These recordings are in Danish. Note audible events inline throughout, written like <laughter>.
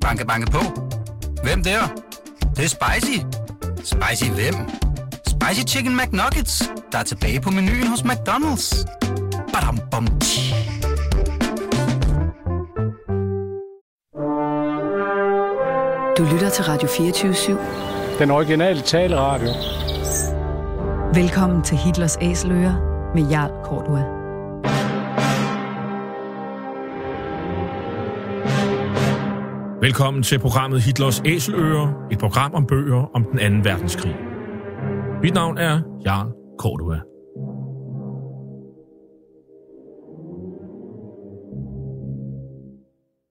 Banke, banke på. Hvem der? Det, det er spicy. Spicy hvem? Spicy Chicken McNuggets, der er tilbage på menuen hos McDonald's. Badum, bom, tji. Du lytter til Radio 24-7. Den originale taleradio. Velkommen til Hitlers Æseløer med Jarl Kortua. Velkommen til programmet Hitlers Æseløer, et program om bøger om den anden verdenskrig. Mit navn er Jarl Kortua.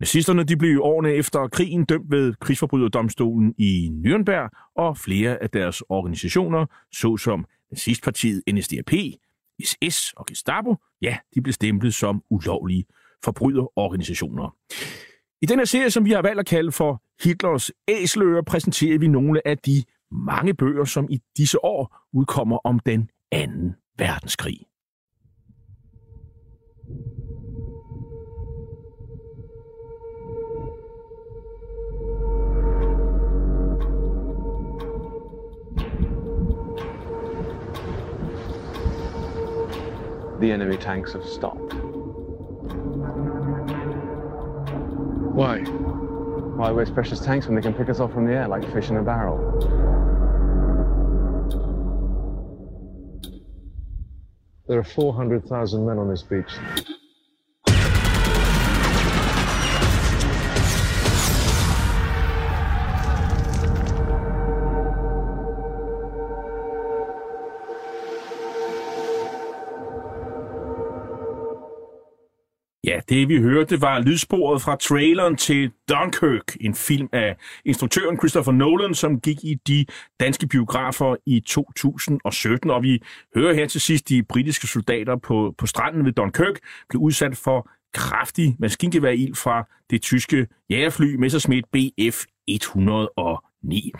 Nazisterne de blev årene efter krigen dømt ved krigsforbryderdomstolen i Nürnberg, og flere af deres organisationer, såsom nazistpartiet NSDAP, SS og Gestapo, ja, de blev stemplet som ulovlige forbryderorganisationer. I denne serie, som vi har valgt at kalde for Hitlers æsler, præsenterer vi nogle af de mange bøger, som i disse år udkommer om den anden verdenskrig. The enemy tanks have stopped. Why? Why waste precious tanks when they can pick us off from the air like fish in a barrel? There are 400,000 men on this beach. Det vi hørte var lydsporet fra traileren til Dunkirk, en film af instruktøren Christopher Nolan, som gik i de danske biografer i 2017. Og vi hører her til sidst, de britiske soldater på, på stranden ved Dunkirk blev udsat for kraftig maskingeværild fra det tyske jægerfly Messerschmitt Bf 9.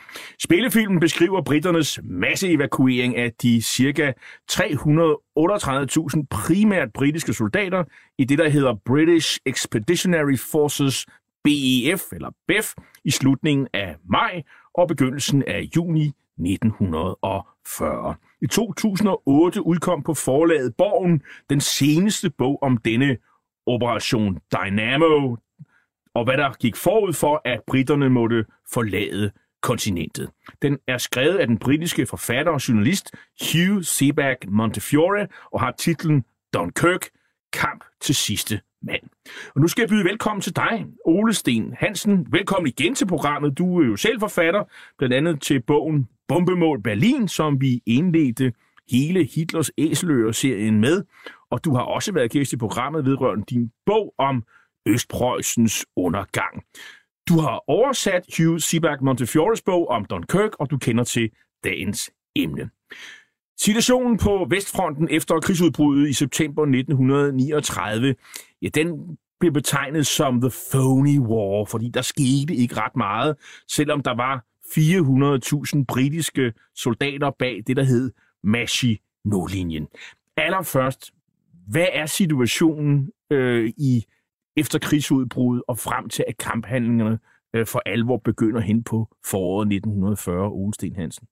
Spillefilmen beskriver britternes masseevakuering af de ca. 338.000 primært britiske soldater i det, der hedder British Expeditionary Forces BEF, eller BEF, i slutningen af maj og begyndelsen af juni 1940. I 2008 udkom på forlaget Borgen den seneste bog om denne Operation Dynamo, og hvad der gik forud for, at britterne måtte forlade kontinentet. Den er skrevet af den britiske forfatter og journalist Hugh Seaback Montefiore og har titlen Don Kirk, kamp til sidste mand. Og nu skal jeg byde velkommen til dig, Ole Sten Hansen. Velkommen igen til programmet. Du er jo selv forfatter, blandt andet til bogen Bombemål Berlin, som vi indledte hele Hitlers Æseløer-serien med. Og du har også været gæst i programmet vedrørende din bog om Østpreussens undergang. Du har oversat Hugh Sebag Montefiores bog om Dunkirk, og du kender til dagens emne. Situationen på Vestfronten efter krigsudbruddet i september 1939, ja, den blev betegnet som The Phony War, fordi der skete ikke ret meget, selvom der var 400.000 britiske soldater bag det, der hed Maginot-linjen. Allerførst, hvad er situationen øh, i efter krigsudbruddet og frem til, at kamphandlingerne øh, for alvor begynder hen på foråret 1940, Ole Sten Hansen?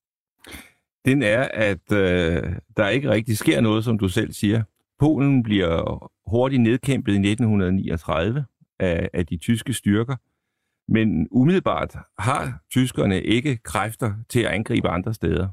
Den er, at øh, der ikke rigtig sker noget, som du selv siger. Polen bliver hurtigt nedkæmpet i 1939 af, af de tyske styrker, men umiddelbart har tyskerne ikke kræfter til at angribe andre steder.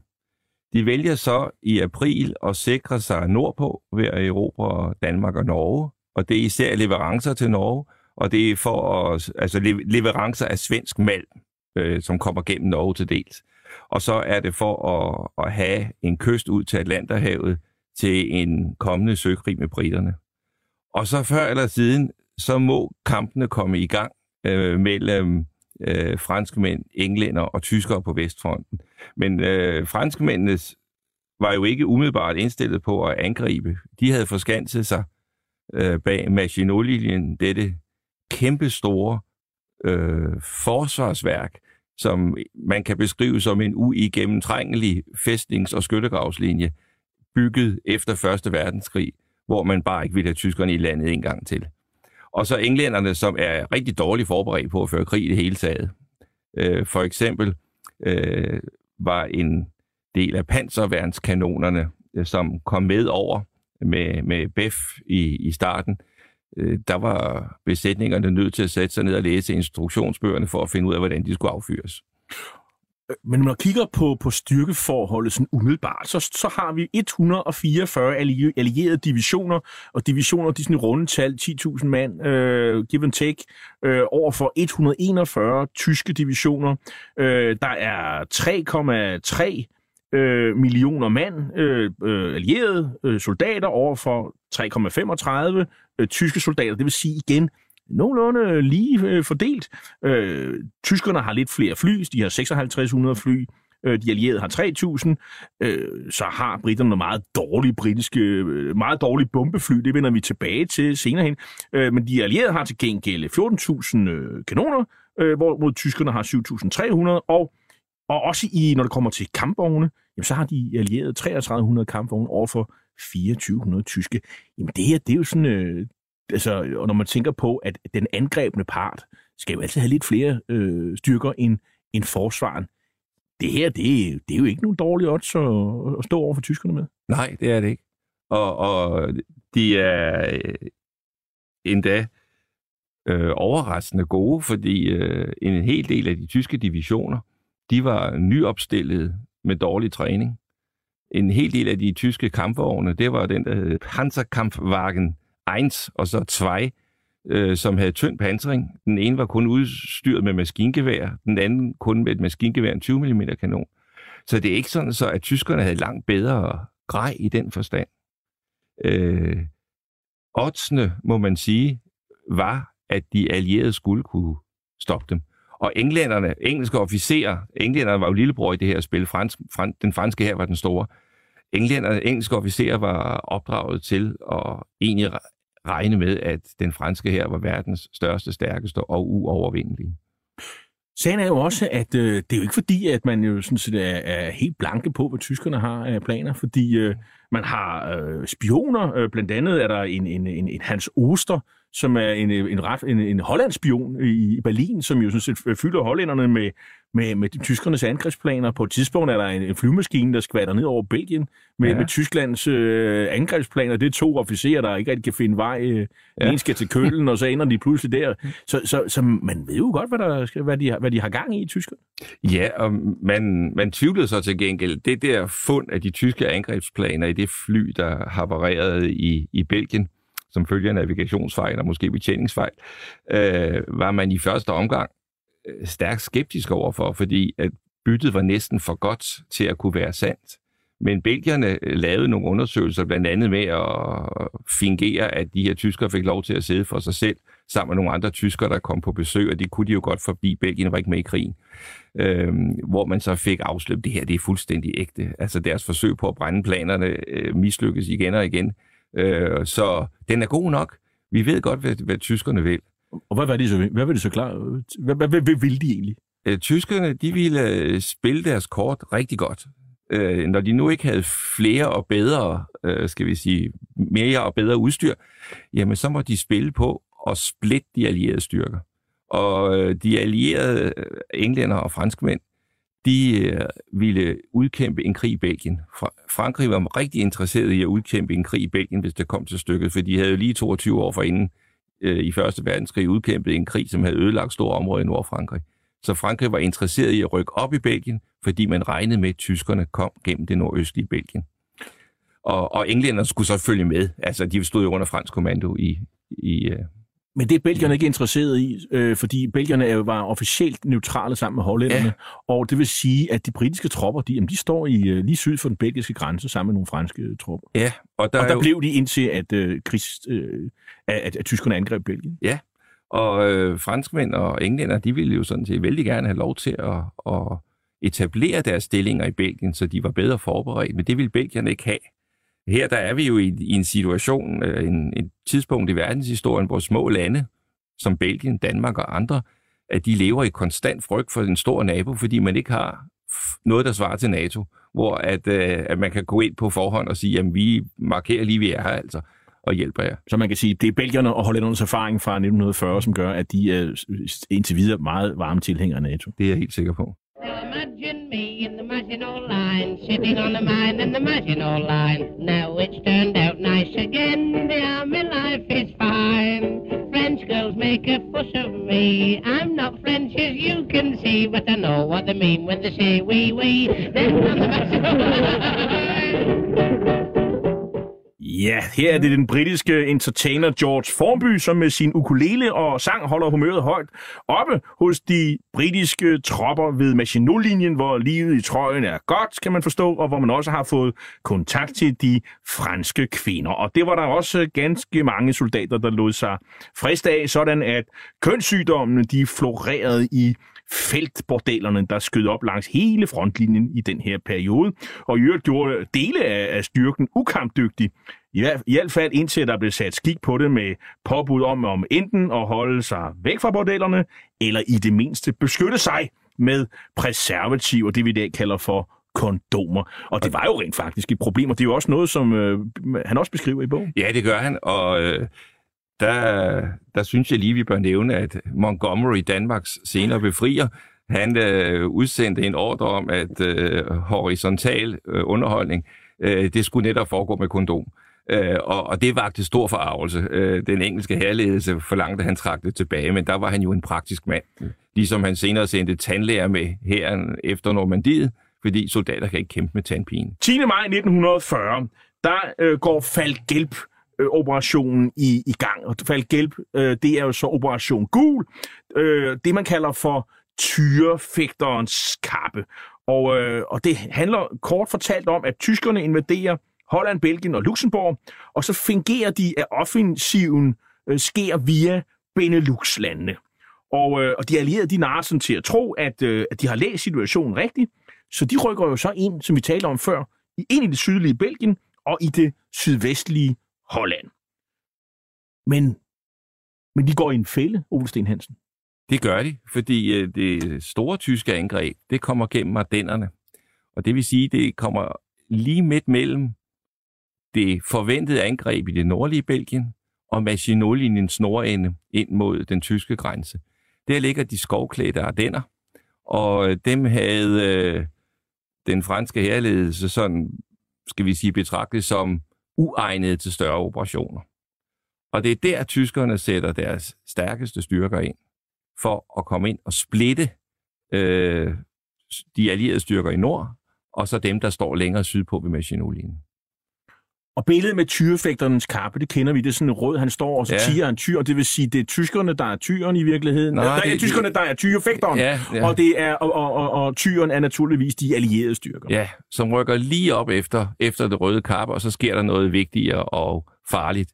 De vælger så i april at sikre sig nordpå ved at erobre Danmark og Norge, og det er især leverancer til Norge, og det er for at, altså leverancer af svensk malm, øh, som kommer gennem Norge til dels. Og så er det for at, at have en kyst ud til Atlanterhavet til en kommende søkrig med briterne. Og så før eller siden, så må kampene komme i gang øh, mellem øh, franskmænd, englænder og tyskere på Vestfronten. Men øh, franskmændenes var jo ikke umiddelbart indstillet på at angribe. De havde forskanset sig øh, bag Maginot-linjen, dette kæmpestore øh, forsvarsværk, som man kan beskrive som en uigennemtrængelig fæstnings- og skyttegravslinje, bygget efter 1. verdenskrig, hvor man bare ikke ville have tyskerne i landet en gang til. Og så englænderne, som er rigtig dårligt forberedt på at føre krig i det hele taget. Øh, for eksempel øh, var en del af panserværnskanonerne, øh, som kom med over med, med BEF i, i starten, øh, der var besætningerne nødt til at sætte sig ned og læse instruktionsbøgerne for at finde ud af, hvordan de skulle affyres. Men når man kigger på, på styrkeforholdet sådan umiddelbart, så, så har vi 144 allierede divisioner, og divisioner, de sådan runde tal, 10.000 mand, øh, give and take, øh, over for 141 tyske divisioner. Øh, der er 3,3 øh, millioner mand, øh, øh, allierede øh, soldater over for 3,35 øh, tyske soldater. Det vil sige igen, nogenlunde lige øh, fordelt. Øh, tyskerne har lidt flere fly, de har 5600 fly, øh, de allierede har 3000, øh, så har britterne nogle meget dårlige britiske, øh, meget dårlige bombefly, det vender vi tilbage til senere hen. Øh, men de allierede har til gengæld 14.000 øh, kanoner, øh, hvorimod tyskerne har 7.300, og og også i, når det kommer til kampvogne, jamen, så har de allierede 3300 kampvogne over for 2400 tyske. Jamen det her, det er jo sådan, øh, altså, og når man tænker på, at den angrebne part skal jo altid have lidt flere øh, styrker end, end forsvaren. Det her, det, det er jo ikke nogen dårlige odds at, at stå over for tyskerne med. Nej, det er det ikke. Og, og de er øh, endda øh, overraskende gode, fordi øh, en hel del af de tyske divisioner, de var nyopstillede med dårlig træning. En hel del af de tyske kampvogne, det var den, der hed Panzerkampfwagen 1 og så 2, øh, som havde tynd pansring. Den ene var kun udstyret med maskingevær, den anden kun med et maskingevær, en 20 mm kanon. Så det er ikke sådan, så at tyskerne havde langt bedre grej i den forstand. Øh, oddsene, må man sige, var, at de allierede skulle kunne stoppe dem. Og englænderne, engelske officerer, englænderne var jo lillebror i det her spil, fransk, frans, den franske her var den store. Englænderne, engelske officerer var opdraget til at egentlig regne med, at den franske her var verdens største, stærkeste og uovervindelige. Sagen er jo også, at øh, det er jo ikke fordi, at man jo sådan set er, er helt blanke på, hvad tyskerne har af planer, fordi øh, man har øh, spioner, øh, blandt andet er der en, en, en, en Hans Oster, som er en, en, ret, en, en hollandspion i Berlin, som jo sådan set fylder hollænderne med, med, med de tyskernes angrebsplaner. På et tidspunkt er der en, en flymaskine, der skvatter ned over Belgien med, ja. med Tysklands øh, angrebsplaner. Det er to officerer, der ikke rigtig kan finde vej. Øh, ja. En skal til Køllen, og så ender de pludselig der. <laughs> Så, så, så man ved jo godt, hvad, der, hvad, de, hvad de har gang i i Tyskland. Ja, og man, man tvivlede så til gengæld. Det der fund af de tyske angrebsplaner i det fly, der havarerede i, i Belgien, som følger navigationsfejl og måske betjeningsfejl, øh, var man i første omgang øh, stærkt skeptisk overfor, fordi at byttet var næsten for godt til at kunne være sandt. Men belgierne øh, lavede nogle undersøgelser, blandt andet med at fingere, at de her tyskere fik lov til at sidde for sig selv, sammen med nogle andre tyskere, der kom på besøg, og det kunne de jo godt forbi. Belgien var ikke med i krigen. Øhm, hvor man så fik afsløbt, det her det er fuldstændig ægte. Altså deres forsøg på at brænde planerne øh, mislykkes igen og igen. Øh, så den er god nok. Vi ved godt, hvad, hvad tyskerne vil. Og hvad var de så, hvad var det så klar? Hvad, hvad, hvad, hvad ville de egentlig? Øh, tyskerne, de ville øh, spille deres kort rigtig godt. Øh, når de nu ikke havde flere og bedre, øh, skal vi sige, mere og bedre udstyr, jamen så må de spille på at splitte de allierede styrker. Og øh, de allierede øh, englænder og franskmænd, de øh, ville udkæmpe en krig i Belgien. Frankrig var rigtig interesseret i at udkæmpe en krig i Belgien, hvis det kom til stykket, for de havde jo lige 22 år forinden øh, i Første Verdenskrig udkæmpet en krig, som havde ødelagt store områder i Nordfrankrig. Så Frankrig var interesseret i at rykke op i Belgien, fordi man regnede med, at tyskerne kom gennem det nordøstlige Belgien. Og, og englænderne skulle så følge med. Altså, de stod jo under fransk kommando i, i, øh, men det er belgierne ikke interesseret i, øh, fordi belgierne var officielt neutrale sammen med hollænderne, ja. og det vil sige, at de britiske tropper, de, jamen, de står i øh, lige syd for den belgiske grænse sammen med nogle franske tropper. Ja, og der, og der jo... blev de indtil, at, øh, krigs, øh, at, at, at tyskerne angreb Belgien. Ja, Og øh, franskmænd og englænder, de ville jo sådan set vældig gerne have lov til at, at etablere deres stillinger i Belgien, så de var bedre forberedt, men det ville Belgien ikke have. Her der er vi jo i, i en situation, øh, en, et tidspunkt i verdenshistorien, hvor små lande, som Belgien, Danmark og andre, at de lever i konstant frygt for en stor nabo, fordi man ikke har noget, der svarer til NATO, hvor at, øh, at man kan gå ind på forhånd og sige, at vi markerer lige, vi er her altså, og hjælper jer. Så man kan sige, det er Belgierne og Hollændernes erfaring fra 1940, som gør, at de er indtil videre meget varme tilhængere af NATO. Det er jeg helt sikker på. Imagine me in the Maginot Line, sitting on a mine in the Maginot Line. Now it's turned out nice again, the army life is fine. French girls make a fuss of me. I'm not French as you can see, but I know what they mean when they say wee wee. Then on the Maginot Line. Ja, her er det den britiske entertainer George Formby, som med sin ukulele og sang holder humøret højt oppe hos de britiske tropper ved Maginot-linjen, hvor livet i trøjen er godt, kan man forstå, og hvor man også har fået kontakt til de franske kvinder. Og det var der også ganske mange soldater, der lod sig friste af, sådan at kønssygdommene de florerede i feltbordellerne, der skød op langs hele frontlinjen i den her periode, og i øvrigt gjorde dele af, af styrken ukampdygtig. I, hvert- I hvert fald indtil der blev sat skik på det med påbud om, om enten at holde sig væk fra bordellerne, eller i det mindste beskytte sig med preservativer, det vi i dag kalder for kondomer. Og det var jo rent faktisk et problem, og det er jo også noget, som øh, han også beskriver i bogen. Ja, det gør han, og øh, der, der synes jeg lige, vi bør nævne, at Montgomery, Danmarks senere befrier, han øh, udsendte en ordre om, at øh, horisontal øh, underholdning, øh, det skulle netop foregå med kondom. Øh, og, og det vagte stor forarvelse. Øh, den engelske herledelse forlangte, at han trak det tilbage, men der var han jo en praktisk mand. Ligesom han senere sendte tandlæger med herren efter Normandiet, fordi soldater kan ikke kæmpe med tandpine. 10. maj 1940, der øh, går Falk-Gelb øh, operationen i, i gang. Og fald Gelb, øh, det er jo så Operation Gul, øh, det man kalder for tyrefægterens kappe. Og, øh, og det handler kort fortalt om, at tyskerne invaderer Holland, Belgien og Luxembourg, og så fungerer de, at offensiven øh, sker via Benelux-landene. Og, øh, og de allierede, de narrer sådan til at tro, at, øh, at de har læst situationen rigtigt, så de rykker jo så ind, som vi talte om før, i- ind i det sydlige Belgien og i det sydvestlige Holland. Men, men de går i en fælde, Ole Sten Hansen. Det gør de, fordi øh, det store tyske angreb, det kommer gennem Ardennerne. Og det vil sige, det kommer lige midt mellem det forventede angreb i det nordlige Belgien og Maginot-linjens nordende ind mod den tyske grænse. Der ligger de skovklædte Ardenner, og dem havde øh, den franske herledelse sådan, skal vi sige, betragtet som uegnede til større operationer. Og det er der, tyskerne sætter deres stærkeste styrker ind for at komme ind og splitte øh, de allierede styrker i nord, og så dem, der står længere sydpå ved Maginot-linjen. Og billedet med tyrefægterens kappe, det kender vi. Det er sådan en rød, han står, og så Ja. tiger en tyr, og det vil sige, det er tyskerne, der er tyren i virkeligheden. Nej, Nej, det, det- er tyskerne, der er tyrefægteren. Ja, ja. Og, det er, og, og, og, og tyren er naturligvis de allierede styrker. Ja, som rykker lige op efter, efter det røde kappe, og så sker der noget vigtigere og farligt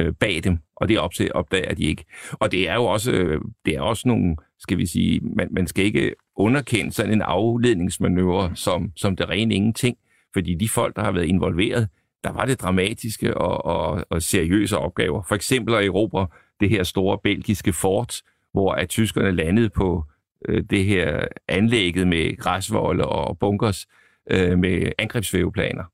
øh, bag dem, og det opse- opdager de ikke. Og det er jo også, øh, det er også nogle, skal vi sige, man, man skal ikke underkende sådan en afledningsmanøvre som, som det rene ingenting, fordi de folk, der har været involveret, der var det dramatiske og, og, og seriøse opgaver. For eksempel at erobre det her store belgiske fort, hvor at tyskerne landede på øh, det her anlægget med græsvolde og bunkers øh, med angrebsvæveplaner.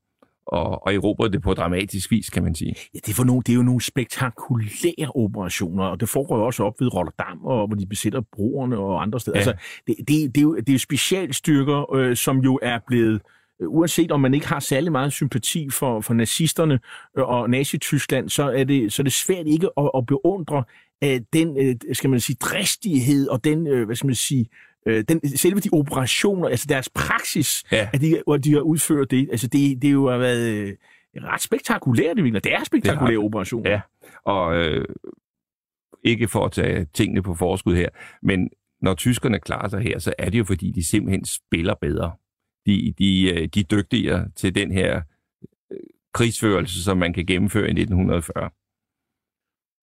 Og, og erobrede det på dramatisk vis, kan man sige. Ja, det, er for nogle, det er jo nogle spektakulære operationer, og det foregår jo også op ved Rotterdam, og hvor de besætter broerne og andre steder. Ja. Altså, det, det, det, er jo, det er jo specialstyrker, øh, som jo er blevet, øh, uanset om man ikke har særlig meget sympati for, for nazisterne øh, og Nazi-Tyskland, så er det, så er det svært ikke at, at beundre øh, den, øh, skal man sige, dristighed og den, øh, hvad skal man sige, øh, den, selve de operationer, altså deres praksis, Ja. at de, at de har udført det, altså det, det jo har været øh, ret spektakulært virkeligheden. Det er spektakulære Det har- operationer. Ja, og øh, ikke for at tage tingene på forskud her, men når tyskerne klarer sig her, så er det jo fordi, de simpelthen spiller bedre. De, de, øh, de er dygtigere til den her øh, krigsførelse, som man kan gennemføre i 1940.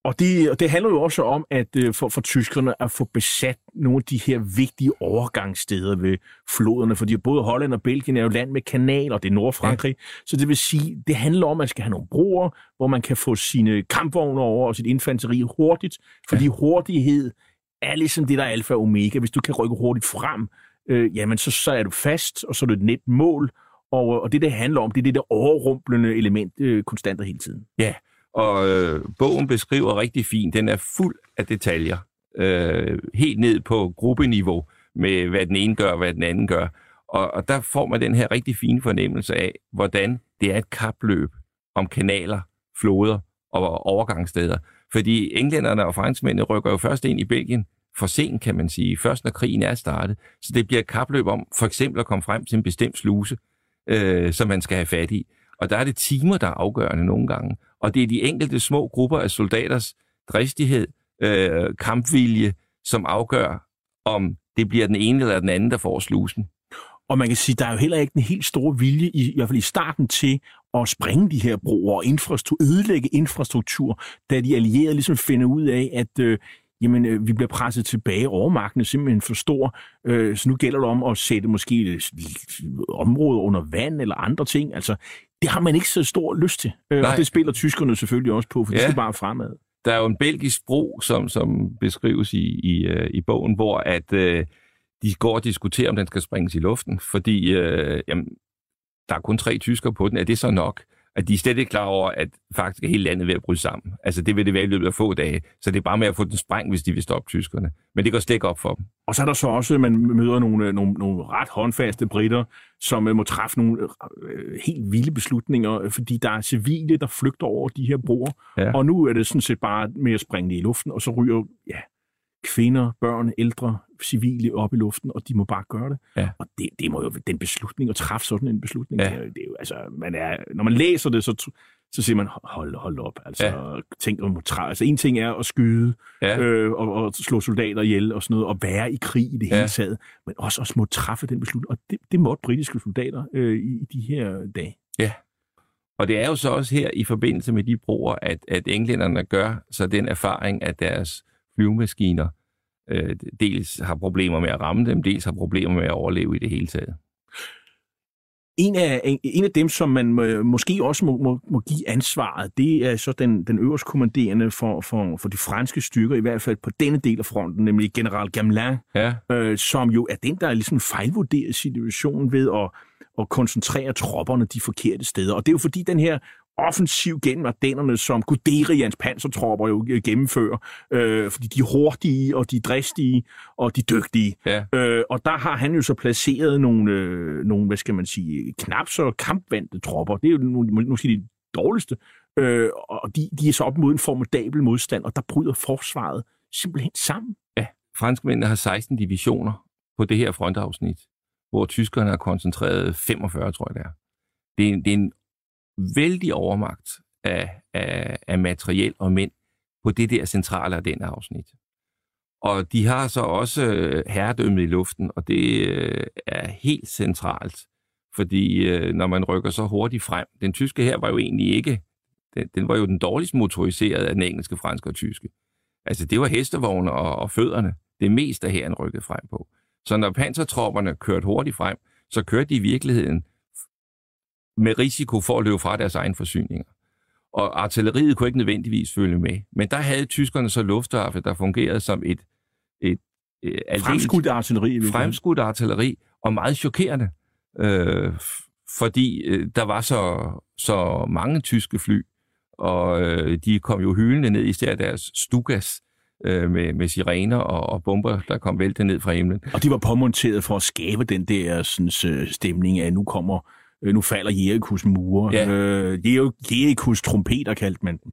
Og det, og det handler jo også om, at øh, for, for tyskerne at få besat nogle af de her vigtige overgangssteder ved floderne, fordi både Holland og Belgien er jo land med kanaler, det er Nordfrankrig, ja. så det vil sige, det handler om, at man skal have nogle broer, hvor man kan få sine kampvogne over og sit infanteri hurtigt, fordi ja. hurtighed er ligesom det, der er alfa og omega. Hvis du kan rykke hurtigt frem, øh, jamen så, så er du fast, og så er det et net mål, og, øh, og det, det handler om, det er det der overrumplende element øh, konstant og hele tiden. Ja, og øh, bogen beskriver rigtig fint. Den er fuld af detaljer. Øh, helt ned på gruppeniveau med, hvad den ene gør og hvad den anden gør. Og, og der får man den her rigtig fine fornemmelse af, hvordan det er et kapløb om kanaler, floder og overgangssteder. Fordi englænderne og franskmændene rykker jo først ind i Belgien for sent, kan man sige, først når krigen er startet. Så det bliver et kapløb om for eksempel at komme frem til en bestemt sluse, øh, som man skal have fat i. Og der er det timer, der er afgørende nogle gange. Og det er de enkelte små grupper af soldaters dristighed, øh, kampvilje, som afgør, om det bliver den ene eller den anden, der får slusen. Og man kan sige, der er jo heller ikke en helt stor vilje, i, i hvert fald i starten, til at springe de her broer og infrastruktur, ødelægge infrastruktur, da de allierede ligesom finder ud af, at øh, jamen, øh, vi bliver presset tilbage, overmagten er simpelthen for stor, øh, så nu gælder det om at sætte måske et område under vand eller andre ting. Altså, det har man ikke så stor lyst til. Øh, og det spiller tyskerne selvfølgelig også på, for ja. det skal bare fremad. Der er jo en belgisk bro, som, som beskrives i, i, øh, i bogen, hvor at øh, de går og diskuterer, om den skal springes i luften, fordi øh, jamen, der er kun tre tyskere på den. Er det så nok? At de er slet ikke klar over, at faktisk er hele landet ved at bryde sammen. Altså det vil det være i løbet af få dage. Så det er bare med at få den sprængt, hvis de vil stoppe tyskerne. Men det går slet ikke op for dem. Og så er der så også, at man møder nogle, nogle, nogle ret håndfaste britter, som øh, må træffe nogle øh, helt vilde beslutninger, fordi der er civile, der flygter over de her broer. Ja. Og nu er det sådan set bare med at springe det i luften, og så ryger ja, kvinder, børn, ældre, civile op i luften, og de må bare gøre det. Ja. Og det, det må jo den beslutning, at træffe sådan en beslutning, ja. det, det er jo, altså, man er, når man læser det, så, så siger man, hold, hold op, altså, ja. tænk om altså, en ting er at skyde ja. øh, og, og, slå soldater ihjel og sådan noget, og være i krig i det ja. hele taget, men også, også må træffe den beslutning, og det, det måtte britiske soldater øh, i, i de her dage. Ja, og det er jo så også her i forbindelse med de broer, at, at englænderne gør så den erfaring, at deres flyvemaskiner øh, dels har problemer med at ramme dem, dels har problemer med at overleve i det hele taget. En af, en af dem, som man måske også må, må, må give ansvaret, det er så den, den øverste kommanderende for, for, for de franske styrker, i hvert fald på denne del af fronten, nemlig general Gamelin, ja. øh, som jo er den, der er ligesom fejlvurderet situationen ved at, at koncentrere tropperne de forkerte steder. Og det er jo fordi den her offensiv gennem Ardennerne, som Guderians pansertropper jo øh, gennemfører, øh, fordi de er hurtige, og de er dristige, og de er dygtige. Ja. Øh, og der har han jo så placeret nogle, øh, nogle hvad skal man sige, knap så kampvandte tropper. Det er jo måske de dårligste. Øh, og de, de er så op mod en formidabel modstand, og der bryder forsvaret simpelthen sammen. Ja, franskmændene har 16 divisioner på det her frontafsnit, hvor tyskerne har koncentreret 45, tror jeg det er. Det er, det er en vældig overmagt af, af, af materiel og mænd på det der centrale af den afsnit. Og de har så også øh, herredømmet i luften, og det øh, er helt centralt, fordi øh, når man rykker så hurtigt frem, den tyske her var jo egentlig ikke, den, den var jo den dårligst motoriserede af den engelske, franske og tyske. Altså det var hestevogne og, og fødderne, det meste af herren rykkede frem på. Så når pansertropperne kørte hurtigt frem, så kørte de i virkeligheden med risiko for at løbe fra deres egen forsyninger. Og artilleriet kunne ikke nødvendigvis følge med. Men der havde tyskerne så luftwaffe, der fungerede som et, et, et fremskudt artilleri. Fremskudt artilleri, og meget chokerende. Øh, fordi øh, der var så, så mange tyske fly, og øh, de kom jo hylende ned, især deres Stugas, øh, med, med sirener og, og bomber, der kom vælte ned fra himlen. Og de var påmonteret for at skabe den der sådan, øh, stemning af, nu kommer Øh, nu falder Jerichos mure. Ja. Øh, Jerichos trompeter kaldte man dem.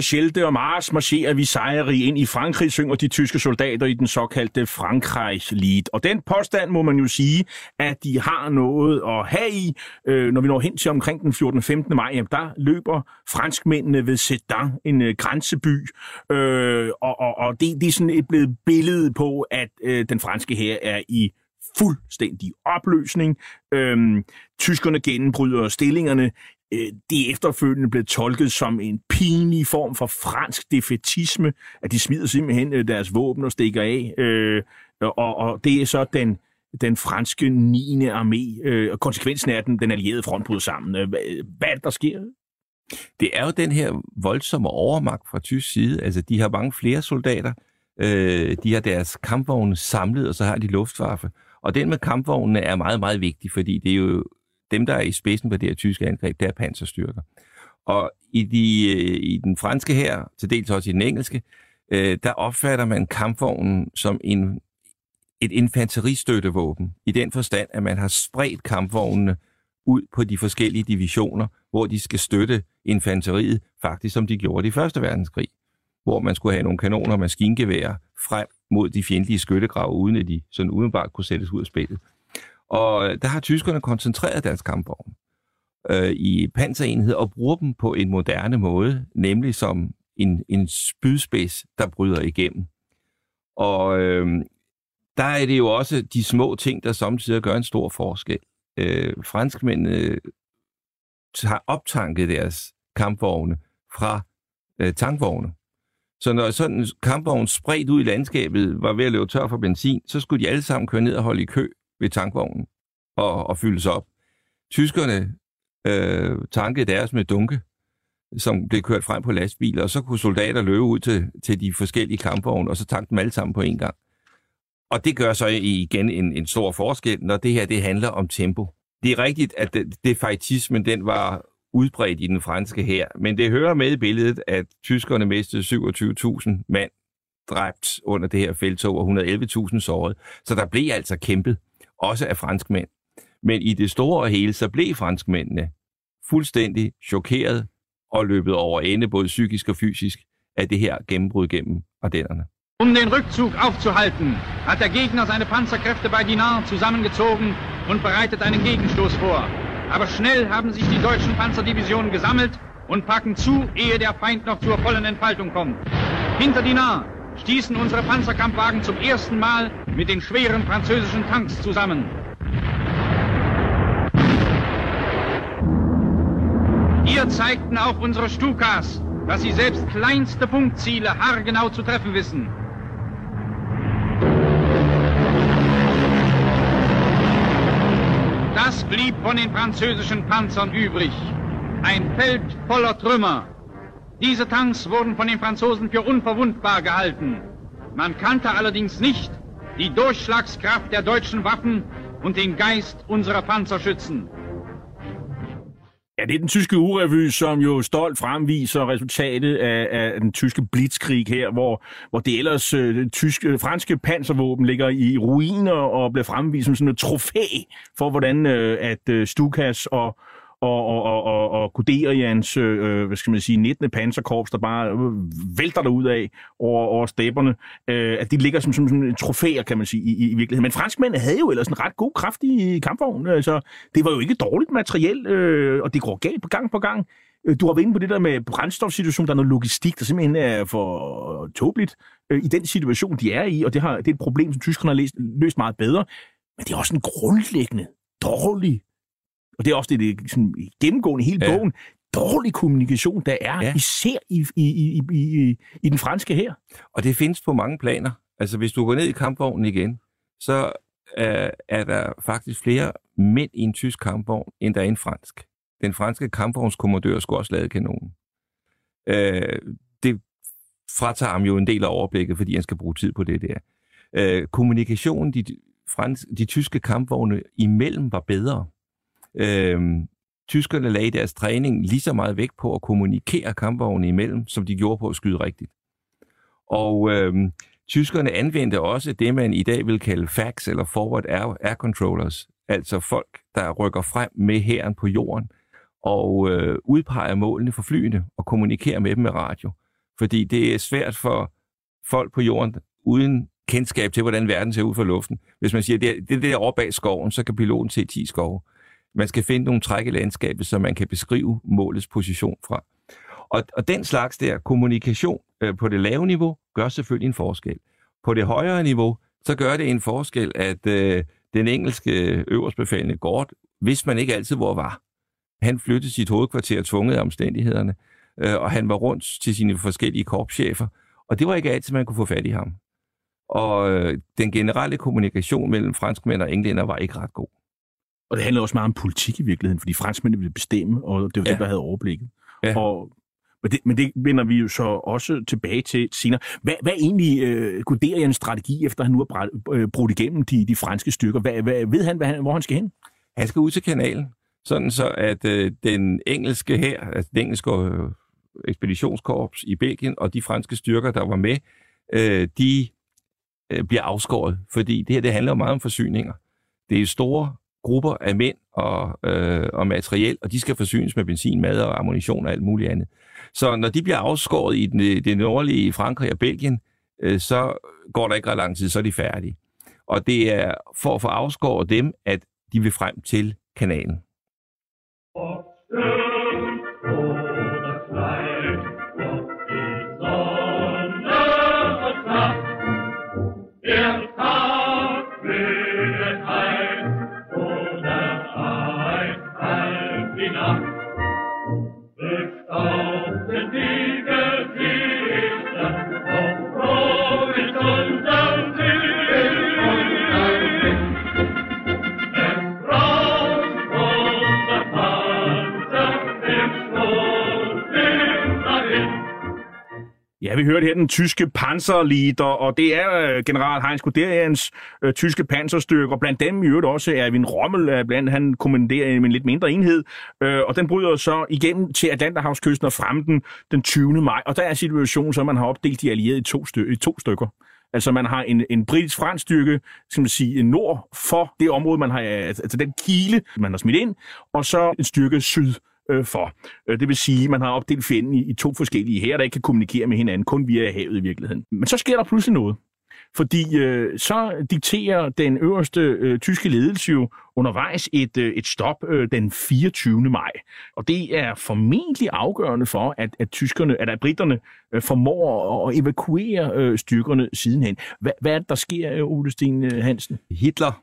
Med Schelte og Mars marcherer vi sejrige ind i Frankrig, synger de tyske soldater i den såkaldte Frankreichlied Og den påstand må man jo sige, at de har noget at have i. Øh, når vi når hen til omkring den 14. 15. maj, jamen, der løber franskmændene ved Sedan, en øh, grænseby. Øh, og og, og det, det er sådan et blevet billede på, at øh, den franske her er i fuldstændig opløsning. Øhm, tyskerne gennembryder stillingerne. Øh, det efterfølgende blev tolket som en pinlig form for fransk defetisme, at de smider simpelthen øh, deres våben og stikker af. Øh, og, og det er så den, den franske 9. armé, øh, og konsekvensen er, at den, den allierede front bryder sammen. Øh, hvad, hvad er det, der sker? Det er jo den her voldsomme overmagt fra tysk side. Altså, de har mange flere soldater. Øh, de har deres kampvogne samlet, og så har de luftvaffe. Og den med kampvognene er meget, meget vigtig, fordi det er jo dem, der er i spidsen på det her tyske angreb, det er panserstyrker. Og i, de, øh, i den franske her, til dels også i den engelske, øh, der opfatter man kampvognen som en, et infanteristøttevåben, i den forstand, at man har spredt kampvognene ud på de forskellige divisioner, hvor de skal støtte infanteriet, faktisk som de gjorde i Første Verdenskrig, hvor man skulle have nogle kanoner og maskingeværer frem mod de fjendtlige skyttegrave, uden at de sådan udenbart kunne sættes ud af spillet. Og øh, der har tyskerne koncentreret deres kampvogne øh, i panserenhed og bruger dem på en moderne måde, nemlig som en, en spydspids, der bryder igennem. Og øh, der er det jo også de små ting, der samtidig gør en stor forskel. Øh, franskmændene øh, har optanket deres kampvogne fra øh, tankvogne. Så når sådan en kampvogn spredt ud i landskabet var ved at løbe tør for benzin, så skulle de alle sammen køre ned og holde i kø ved tankvognen og, og fyldes op. Tyskerne øh, tankede deres med dunke, som blev kørt frem på lastbiler, og så kunne soldater løbe ud til, til de forskellige kampvogne, og så tanke dem alle sammen på en gang. Og det gør så igen en, en stor forskel, når det her det handler om tempo. Det er rigtigt, at det, det feitismen, den var udbredt i den franske her, men det hører med i billedet, at tyskerne mistede 27.000 mand dræbt under det her feltog, og 111.000 såret. Så der blev altså kæmpet, også af franskmænd. Men i det store og hele, så blev franskmændene fuldstændig chokeret og løbet over ende, både psykisk og fysisk, af det her gennembrud gennem Ardennerne. Um den Rückzug aufzuhalten, hat der Gegner seine Panzerkräfte bei Dinard zusammengezogen und bereitet einen Gegenstoß vor. Aber schnell haben sich die deutschen Panzerdivisionen gesammelt und packen zu, ehe der Feind noch zur vollen Entfaltung kommt. Hinter Dinard stießen unsere Panzerkampfwagen zum ersten Mal mit den schweren französischen Tanks zusammen. Hier zeigten auch unsere Stukas, dass sie selbst kleinste Punktziele haargenau zu treffen wissen. Das blieb von den französischen Panzern übrig. Ein Feld voller Trümmer. Diese Tanks wurden von den Franzosen für unverwundbar gehalten. Man kannte allerdings nicht die Durchschlagskraft der deutschen Waffen und den Geist unserer Panzerschützen. Ja, det er den tyske urevy, som jo stolt fremviser resultatet af, af den tyske blitzkrig her, hvor, hvor det ellers øh, tyske, øh, franske panservåben ligger i ruiner og bliver fremvist som sådan et trofæ for, hvordan øh, at øh, Stukas og, og, og, og, og, og Guderians, øh, hvad skal man sige, 19. panserkorps, der bare øh, vælter der ud af over, over stepperne, øh, at de ligger som, som, som en trofæer, kan man sige, i, i virkeligheden. Men franskmændene havde jo ellers en ret god, kraftig kampvogn. Altså, det var jo ikke dårligt materiel, øh, og det går galt på gang på gang. Øh, du har været inde på det der med brændstofsituation, der er noget logistik, der simpelthen er for tåbeligt øh, i den situation, de er i, og det, har, det er et problem, som tyskerne har løst, løst meget bedre. Men det er også en grundlæggende dårlig og det er også det, det er sådan, gennemgående i hele ja. bogen, dårlig kommunikation, der er, ja. især i, i, i, i, i den franske her. Og det findes på mange planer. Altså, hvis du går ned i kampvognen igen, så øh, er der faktisk flere mænd i en tysk kampvogn, end der er en fransk. Den franske kampvognskommodør skulle også lade kanonen. Øh, det fratager ham jo en del af overblikket, fordi han skal bruge tid på det der. Øh, kommunikationen, de, frans, de tyske kampvogne imellem var bedre. Øhm, tyskerne lagde deres træning lige så meget vægt på at kommunikere kampvogne imellem, som de gjorde på at skyde rigtigt. Og øh, tyskerne anvendte også det, man i dag vil kalde fax eller Forward Air, Air Controllers, altså folk, der rykker frem med hæren på jorden og øh, udpeger målene for flyene og kommunikerer med dem med radio. Fordi det er svært for folk på jorden uden kendskab til, hvordan verden ser ud fra luften. Hvis man siger, det er det der over bag skoven, så kan piloten se 10 skove. Man skal finde nogle træk i landskabet, så man kan beskrive målets position fra. Og, og den slags der kommunikation øh, på det lave niveau gør selvfølgelig en forskel. På det højere niveau, så gør det en forskel, at øh, den engelske øverstbefalende Gord, hvis man ikke altid hvor var, han flyttede sit hovedkvarter tvunget af omstændighederne, øh, og han var rundt til sine forskellige korpschefer, og det var ikke altid, man kunne få fat i ham. Og øh, den generelle kommunikation mellem franskmænd og englænder var ikke ret god. Og det handlede også meget om politik i virkeligheden, fordi franskmændene ville bestemme, og det var ja. dem, der havde overblikket. Ja. Og, men, det, men det vender vi jo så også tilbage til senere. Hvad, hvad egentlig øh, Guderians strategi, efter han nu har øh, brudt igennem de, de franske styrker? Hvad, hvad, ved han, hvad han, hvor han skal hen? Han skal ud til kanalen, sådan så at øh, den engelske her, altså den engelske øh, ekspeditionskorps i Belgien og de franske styrker, der var med, øh, de øh, bliver afskåret, fordi det her det handler jo meget om forsyninger. Det er store grupper af mænd og, øh, og materiel, og de skal forsynes med benzin, mad og ammunition og alt muligt andet. Så når de bliver afskåret i den, det nordlige Frankrig og Belgien, øh, så går der ikke ret lang tid, så er de færdige. Og det er for at få afskåret dem, at de vil frem til kanalen. Ja, vi hørte her den tyske panserleader, og det er øh, general Heinz Guderians øh, tyske panserstyrker. Blandt dem i øvrigt også Erwin Rommel, er blandt han kommanderer en lidt mindre enhed, øh, og den bryder så igennem til Atlanterhavskysten og frem den, den 20. maj. Og der er situationen, så man har opdelt de allierede i to, styr- i to stykker. Altså man har en, en britisk-fransk styrke, skal man sige, nord for det område, man har, altså, altså den kile, man har smidt ind, og så en styrke syd øh, for. Øh, det vil sige, at man har opdelt fjenden i, i to forskellige her, der ikke kan kommunikere med hinanden, kun via havet i virkeligheden. Men så sker der pludselig noget. Fordi øh, så dikterer den øverste øh, tyske ledelse jo undervejs et, øh, et stop øh, den 24. maj. Og det er formentlig afgørende for, at, at tyskerne, at, at britterne øh, formår at evakuere øh, styrkerne sidenhen. Hvad, hvad er det, der sker, øh, Ole Sten øh, Hansen? Hitler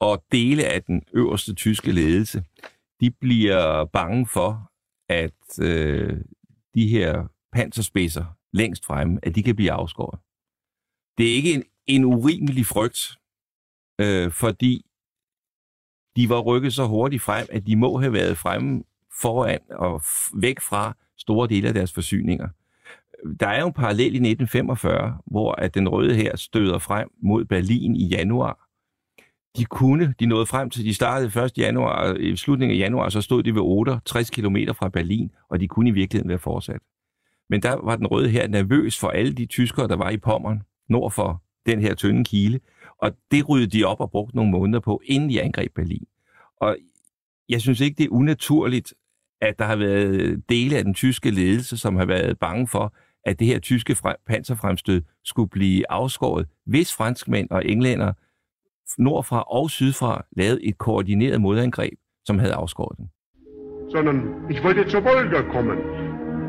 og dele af den øverste tyske ledelse, de bliver bange for, at øh, de her panserspidser længst fremme, at de kan blive afskåret. Det er ikke en, en urimelig frygt, øh, fordi de var rykket så hurtigt frem, at de må have været fremme foran og f- væk fra store dele af deres forsyninger. Der er jo en parallel i 1945, hvor at den røde her støder frem mod Berlin i januar. De kunne, de nåede frem til, de startede 1. januar, i slutningen af januar, så stod de ved 68 km fra Berlin, og de kunne i virkeligheden være fortsat. Men der var den røde her nervøs for alle de tyskere, der var i Pommern, nord for den her tynde kile, og det ryddede de op og brugte nogle måneder på, inden de angreb Berlin. Og jeg synes ikke, det er unaturligt, at der har været dele af den tyske ledelse, som har været bange for, at det her tyske panserfremstød skulle blive afskåret, hvis franskmænd og englænder nordfra og sydfra lavede et koordineret modangreb, som havde afskåret dem. sondern ich wollte zur Wolga kommen.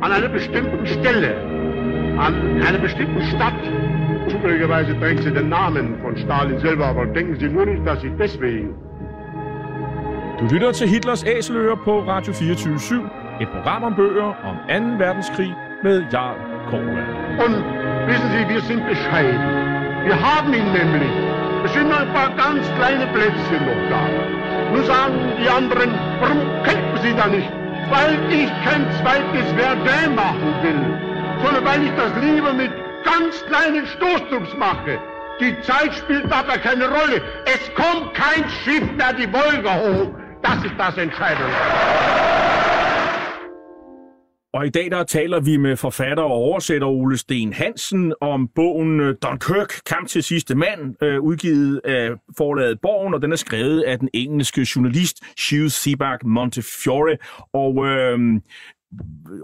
An einer bestimmten Stelle, an einer bestimmten Stadt. Zufälligerweise trägt sie den Namen von Stalin selber, aber denken Sie nur nicht, dass ich deswegen. Du lytter til Hitlers Æseløer på Radio 24 et program om bøger om 2. verdenskrig med Jarl Korva. Und wissen Sie, wir sind bescheiden. Wir haben ihn nämlich. Es sind noch ein paar ganz kleine Plätzchen noch da. Nun sagen die anderen, warum kämpfen Sie da nicht? Weil ich kein zweites Verdun machen will, sondern weil ich das lieber mit ganz kleinen Stoßtrupps mache. Die Zeit spielt dabei keine Rolle. Es kommt kein Schiff mehr die Wolga hoch. Das ist das Entscheidende. Og i dag der taler vi med forfatter og oversætter Ole Sten Hansen om bogen øh, Don Dunkirk, Kamp til sidste mand, øh, udgivet af forlaget Borgen, og den er skrevet af den engelske journalist Hugh Sebag Montefiore. Og øh,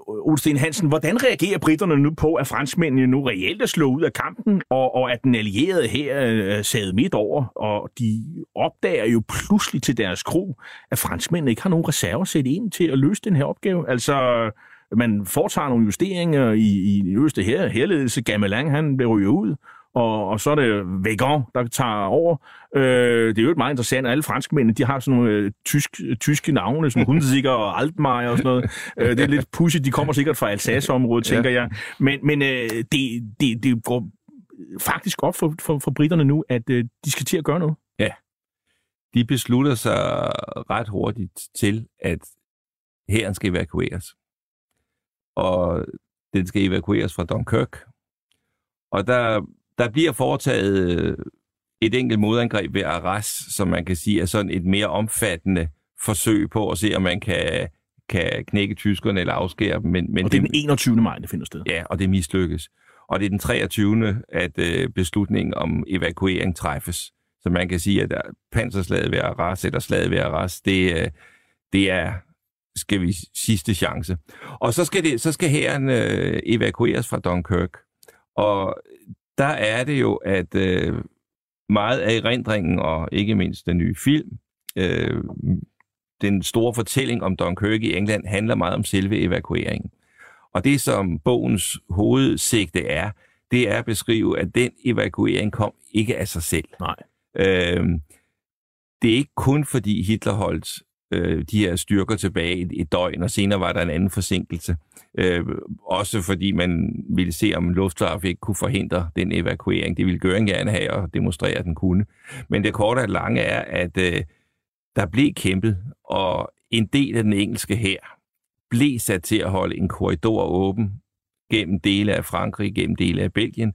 Ole Sten Hansen, hvordan reagerer britterne nu på, at franskmændene nu reelt er slået ud af kampen, og, og at den allierede her øh, er sad midt over, og de opdager jo pludselig til deres kro, at franskmændene ikke har nogen reserver sæt ind til at løse den her opgave. Altså, man foretager nogle justeringer i, i den øverste her, herledelse. Gamelang, han bliver ryger ud, og, og så er det Vegan, der tager over. Øh, det er jo meget interessant, alle franskmændene, de har sådan nogle øh, tysk, tyske navne, som Hunziker og Altmaier og sådan noget. øh, det er lidt pudsigt, de kommer sikkert fra Alsace-området, tænker ja. jeg. Men, men øh, det, det, det går faktisk op for, for, for britterne nu, at øh, de skal til at gøre noget. Ja. De beslutter sig ret hurtigt til, at hæren skal evakueres og den skal evakueres fra Dunkirk. Og der, der bliver foretaget øh, et enkelt modangreb ved Arras, som man kan sige er sådan et mere omfattende forsøg på at se, om man kan, kan knække tyskerne eller afskære dem. Men, men og det er den 21. maj, det finder sted. Ja, og det mislykkes. Og det er den 23. at øh, beslutningen om evakuering træffes. Så man kan sige, at panserslaget ved Arras eller slaget ved Arras, det, øh, det er skal vi sidste chance. Og så skal, det, så skal hæren øh, evakueres fra Dunkirk. Og der er det jo, at øh, meget af erindringen, og ikke mindst den nye film, øh, den store fortælling om Dunkirk i England, handler meget om selve evakueringen. Og det, som bogens hovedsigte er, det er at beskrive, at den evakuering kom ikke af sig selv. Nej. Øh, det er ikke kun fordi Hitler holdt øh, de her styrker tilbage et, et døgn, og senere var der en anden forsinkelse. Øh, også fordi man ville se, om Luftwaffe ikke kunne forhindre den evakuering. Det ville Göring gerne have og demonstrere, at den kunne. Men det korte og lange er, at øh, der blev kæmpet, og en del af den engelske her blev sat til at holde en korridor åben gennem dele af Frankrig, gennem dele af Belgien,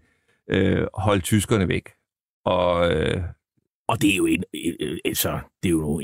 øh, holde tyskerne væk. Og øh, og det er jo en, altså, det er jo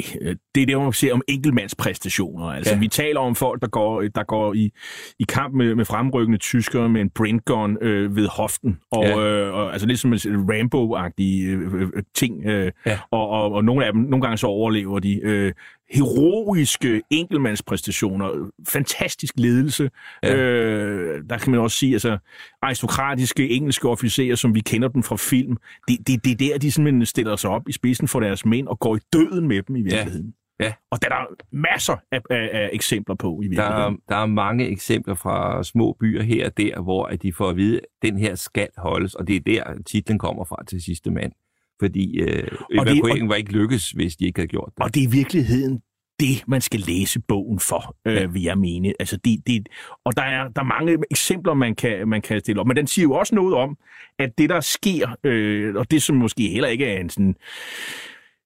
det er det, man ser om enkeltmandspræstationer. Altså, ja. vi taler om folk, der går, der går i, i kamp med, med fremrykkende tyskere med en Brentgun øh, ved hoften. Og, ja. øh, og, altså lidt som en Rambo-agtige øh, øh, ting. Øh, ja. og, og, og nogle af dem, nogle gange så overlever de. Øh, heroiske enkeltmandspræstationer, fantastisk ledelse. Ja. Øh, der kan man også sige, altså aristokratiske engelske officerer, som vi kender dem fra film, det, det, det er der, de simpelthen stiller sig op i spidsen for deres mænd og går i døden med dem i virkeligheden. Ja. Ja. Og der er masser af, af, af eksempler på i virkeligheden. Der er, der er mange eksempler fra små byer her og der, hvor at de får at vide, at den her skal holdes, og det er der, titlen kommer fra til sidste mand fordi øh, evakueringen var ikke lykkes, hvis de ikke havde gjort det. Og det er i virkeligheden det, man skal læse bogen for, øh, ja. vil jeg mene. Altså, det, det, og der er, der er mange eksempler, man kan, man kan stille op. Men den siger jo også noget om, at det, der sker, øh, og det, som måske heller ikke er en sådan,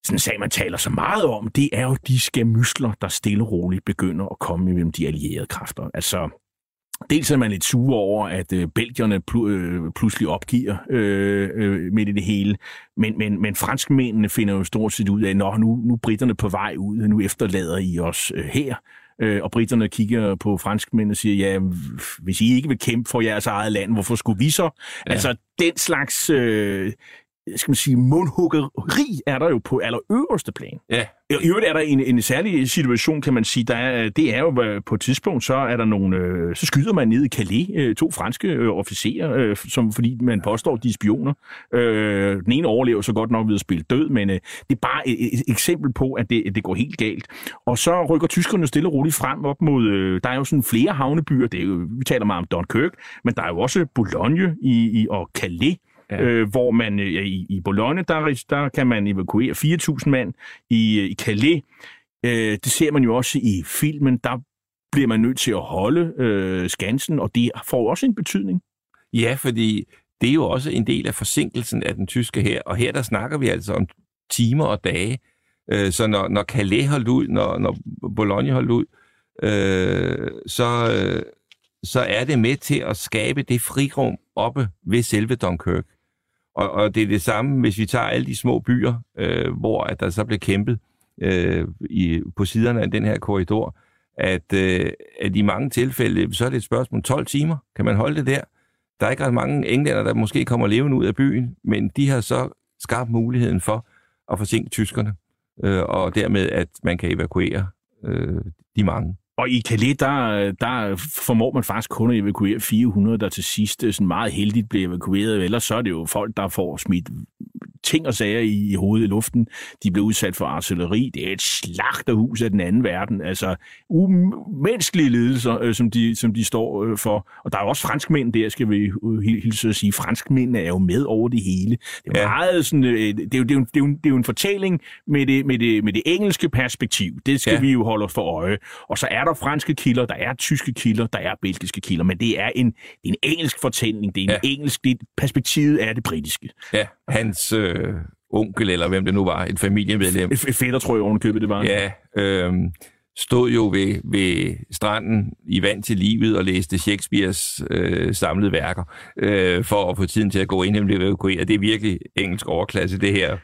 sådan en sag, man taler så meget om, det er jo de skamysler, der stille og roligt begynder at komme imellem de allierede kræfter. Altså, Dels er man lidt sur over, at øh, belgierne pl- øh, pludselig opgiver øh, øh, midt i det hele, men, men, men franskmændene finder jo stort set ud af, at nu, nu er britterne på vej ud, nu efterlader I os øh, her. Øh, og britterne kigger på franskmændene og siger, ja, hvis I ikke vil kæmpe for jeres eget land, hvorfor skulle vi så? Ja. Altså, den slags øh, skal man sige, mundhuggeri er der jo på allerøverste plan. Ja. I øvrigt er der en, en særlig situation, kan man sige, der er, det er jo på et tidspunkt, så er der nogle, øh, så skyder man ned i Calais øh, to franske øh, officerer, som, fordi man påstår, de er spioner. den ene overlever så godt nok ved at spille død, men det er bare et, et eksempel på, at det, det går helt galt. Og så rykker tyskerne stille og roligt frem op mod, der er jo sådan flere havnebyer, det er jo, vi taler meget om Dunkirk, men der er jo også Boulogne i, i, og Calais, Ja. Øh, hvor man øh, i, i Bologna, der, der kan man evakuere 4.000 mand. I, øh, i Calais, øh, det ser man jo også i filmen, der bliver man nødt til at holde øh, skansen, og det får også en betydning. Ja, fordi det er jo også en del af forsinkelsen af den tyske her, og her der snakker vi altså om timer og dage. Øh, så når, når Calais holdt ud, når, når Bologna holdt ud, øh, så, øh, så er det med til at skabe det frirum oppe ved selve Dunkirk. Og, og det er det samme, hvis vi tager alle de små byer, øh, hvor at der så blev kæmpet øh, i, på siderne af den her korridor. at, øh, at i mange tilfælde, så er det et spørgsmål 12 timer. Kan man holde det der? Der er ikke ret mange englænder, der måske kommer levende ud af byen, men de har så skabt muligheden for at forsinke tyskerne, øh, og dermed, at man kan evakuere øh, de mange. Og i Calais, der, der formår man faktisk kun at evakuere 400, der til sidst øh, sådan meget heldigt bliver evakueret. Ellers så er det jo folk, der får smidt ting og sager i, i hovedet i luften. De blev udsat for artilleri. Det er et slagterhus af den anden verden. Altså umenneskelige lidelser, øh, som, de, som de står øh, for. Og der er jo også franskmænd der, skal vi øh, hilse at sige. Franskmændene er jo med over det hele. Det er, ja. meget sådan, øh, det, er jo, det, er jo, det, er jo, det er jo en fortælling med det, med, det, med det engelske perspektiv. Det skal ja. vi jo holde os for øje. Og så er der franske kilder, der er tyske kilder, der er belgiske kilder. Men det er en, det er en engelsk fortælling. Det er en ja. engelsk, det, perspektivet er det britiske. Ja, hans... Øh, onkel, eller hvem det nu var, et familiemedlem. Et fætter, tror jeg, ovenkøbet det var. Ja, øh, stod jo ved, ved stranden i vand til livet og læste Shakespeares øh, samlede værker øh, for at få tiden til at gå ind nemlig blive evakueret. Det er virkelig engelsk overklasse, det her.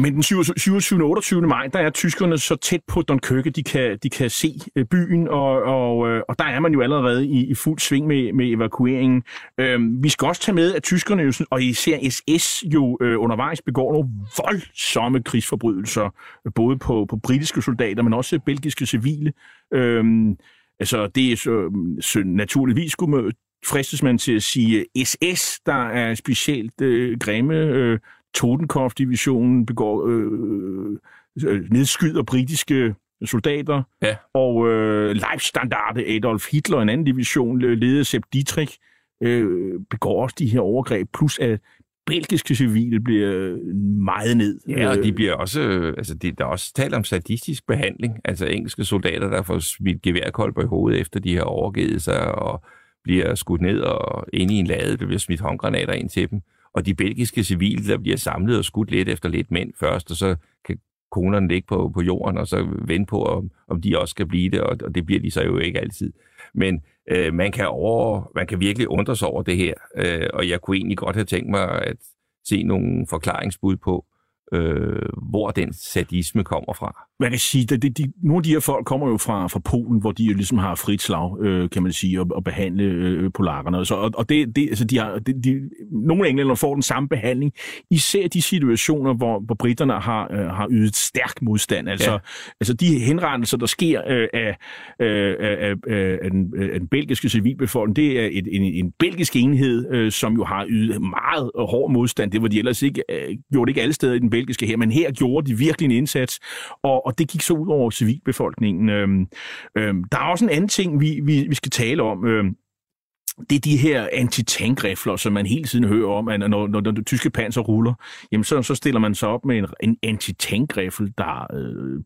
Men den 27. og 28. maj, der er tyskerne så tæt på Dunkirke, de kan, de kan se øh, byen, og, og, øh, og der er man jo allerede i, i fuld sving med, med evakueringen. Øh, vi skal også tage med, at tyskerne jo, og især SS jo øh, undervejs begår nogle voldsomme krigsforbrydelser, øh, både på, på britiske soldater, men også belgiske israelske civile. Øhm, altså, det er så, så naturligvis skulle man, fristes man til at sige SS, der er specielt øh, grimme. Øh, Totenkopf-divisionen begår øh, øh, nedskyder britiske soldater, ja. og øh, Leibstandarte Adolf Hitler, en anden division, ledet af Sepp Dietrich, øh, begår også de her overgreb, plus at belgiske civile bliver meget ned. Ja, og de bliver også, altså det, der er også talt om sadistisk behandling, altså engelske soldater, der får smidt geværkolber i hovedet, efter de har overgivet sig, og bliver skudt ned og inde i en lade, der bliver smidt håndgranater ind til dem. Og de belgiske civile, der bliver samlet og skudt lidt efter lidt mænd først, og så kan konerne ligge på, på jorden, og så vente på, om, om de også skal blive det, og, og det bliver de så jo ikke altid. Men øh, man, kan over, man kan virkelig undre sig over det her, øh, og jeg kunne egentlig godt have tænkt mig at se nogle forklaringsbud på, øh, hvor den sadisme kommer fra. Man kan sige, at de, de, nogle af de her folk kommer jo fra, fra Polen, hvor de jo ligesom har frit slag, øh, kan man sige, at, at behandle øh, polakkerne. Så, og, og det, det, altså de har, de, de, nogle englænder får den samme behandling, især de situationer, hvor, hvor britterne har, øh, har ydet stærk modstand. Altså, ja. altså de henrettelser, der sker øh, af, øh, af, af, af, den, af den belgiske civilbefolkning, det er et, en, en belgisk enhed, øh, som jo har ydet meget hård modstand. Det var de ellers ikke, øh, gjort ikke alle steder i den belgiske her, men her gjorde de virkelig en indsats, og, og det gik så ud over civilbefolkningen. Øhm, øhm, der er også en anden ting, vi, vi, vi skal tale om. Øhm, det er de her antitankrifler, som man hele tiden hører om, at når, når, når det tyske panser ruller, jamen så, så stiller man sig op med en, en antitankrifle, der, øh,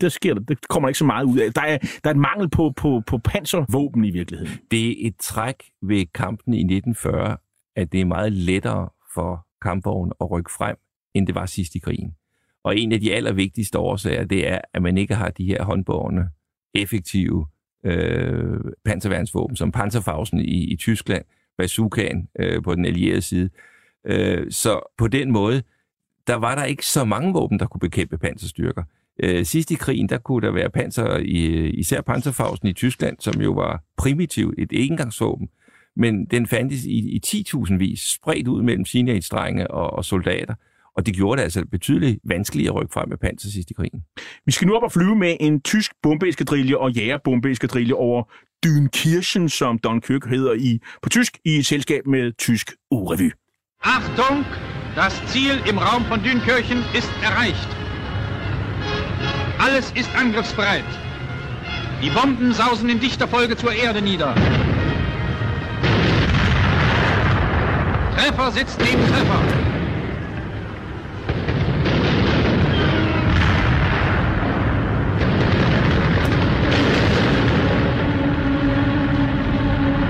der sker, det kommer ikke så meget ud af. Der er, der er et mangel på, på, på panservåben i virkeligheden. Det er et træk ved kampen i 1940, at det er meget lettere for kampvognen at rykke frem, end det var sidst i krigen. Og en af de allervigtigste årsager, det er, at man ikke har de her håndbårende, effektive øh, panserværnsvåben, som Panzerfausen i, i Tyskland, bazookaen øh, på den allierede side. Øh, så på den måde, der var der ikke så mange våben, der kunne bekæmpe panserstyrker. Øh, sidst i krigen, der kunne der være panser, i, især Panzerfausen i Tyskland, som jo var primitivt et engangsvåben, men den fandtes i, i 10.000 vis, spredt ud mellem sine og, og soldater. Og det gjorde det altså betydeligt vanskeligt at rykke frem med panser sidst i krigen. Vi skal nu op og flyve med en tysk bombeeskadrille og jægerbombeeskadrille over Dünkirchen, som Dunkirk hedder i, på tysk, i et selskab med tysk urevy. Achtung! Das Ziel im Raum von Dünkirchen ist erreicht. Alles ist angriffsbereit. Die Bomben sausen in dichter Folge zur Erde nieder. Treffer sitzt neben Treffer.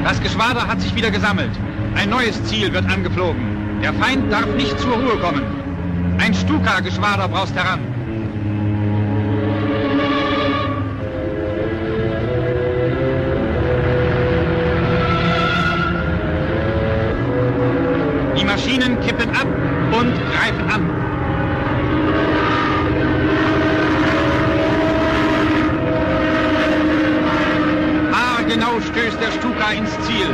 Das Geschwader hat sich wieder gesammelt. Ein neues Ziel wird angeflogen. Der Feind darf nicht zur Ruhe kommen. Ein Stuka-Geschwader braust heran. Die Maschinen kippen ab und greifen an. Gefahr ins Ziel.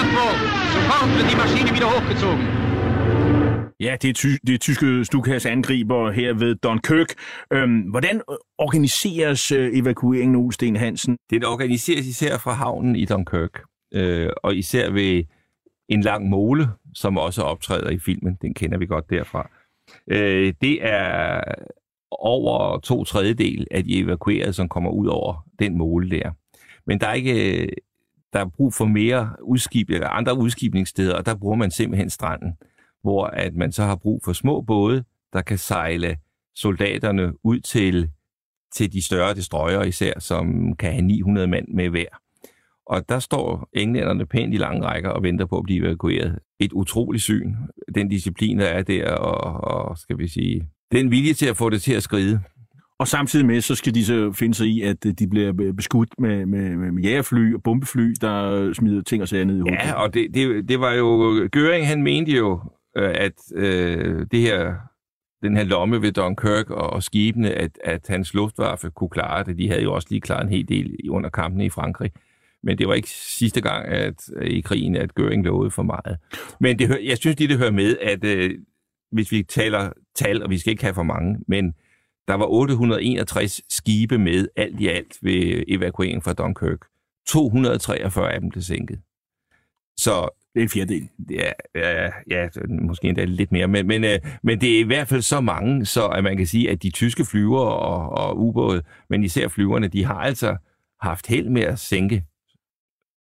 Abbruch! Sofort wird die Maschine wieder hochgezogen. Ja, det er, ty- det er tyske Stukas angriber her ved Dunkirk. Øhm, hvordan organiseres øh, evakueringen, Ole Sten Hansen? Den organiseres især fra havnen i Dunkirk, øh, og især ved en lang mole, som også optræder i filmen. Den kender vi godt derfra. Øh, det er over to tredjedel af de evakuerede, som kommer ud over den mole der. Men der er ikke øh, der er brug for mere udskib, eller andre udskibningssteder, og der bruger man simpelthen stranden, hvor at man så har brug for små både, der kan sejle soldaterne ud til, til de større destroyer især, som kan have 900 mand med hver. Og der står englænderne pænt i lange rækker og venter på at blive evakueret. Et utroligt syn, den disciplin, der er der, og, og skal vi sige, den vilje til at få det til at skride. Og samtidig med, så skal de så finde sig i, at de bliver beskudt med, med, med jægerfly og bombefly, der smider ting og sager ned i hovedet. Ja, og det, det, det var jo... Göring, han mente jo, øh, at øh, det her, den her lomme ved Dunkirk og, og skibene, at, at hans luftwaffe kunne klare det. De havde jo også lige klaret en hel del under kampene i Frankrig. Men det var ikke sidste gang at, i krigen, at Göring lovede for meget. Men det, jeg synes lige, det hører med, at øh, hvis vi taler tal, og vi skal ikke have for mange, men der var 861 skibe med alt i alt ved evakueringen fra Dunkirk. 243 af dem blev sænket. Så det er en fjerdedel. Ja, ja, ja måske endda lidt mere, men, men, øh, men det er i hvert fald så mange, så at man kan sige, at de tyske flyver og, og ubåde, men især flyverne, de har altså haft held med at sænke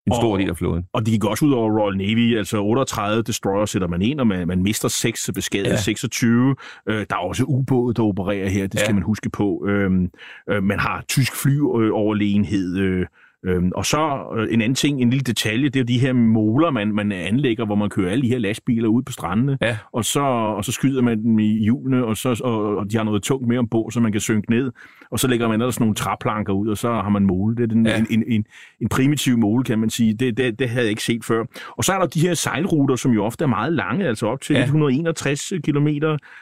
en stor Og- del af flåden. Og de gik også ud over Royal Navy, altså 38 destroyer sætter man ind, og man, man mister 6 beskadiget Ja. ja. 26. Øh, der er også ubåde, der opererer her, det skal Ja. man huske på. Øhm, øh, man har tysk flyoverlegenhed, øh, Øhm, og så øh, en anden ting, en lille detalje, det er jo de her moler, man, man anlægger, hvor man kører alle de her lastbiler ud på strandene, Ja. og, så, og så skyder man dem i hjulene, og, så, og, og de har noget tungt med ombord, så man kan synke ned, og så lægger man ellers nogle træplanker ud, og så har man mole. Det er den, Ja. en, en, en, en primitiv mole, kan man sige. Det, det, det havde jeg ikke set før. Og så er der de her sejlruter, som jo ofte er meget lange, altså op til Ja. ja. 161 km,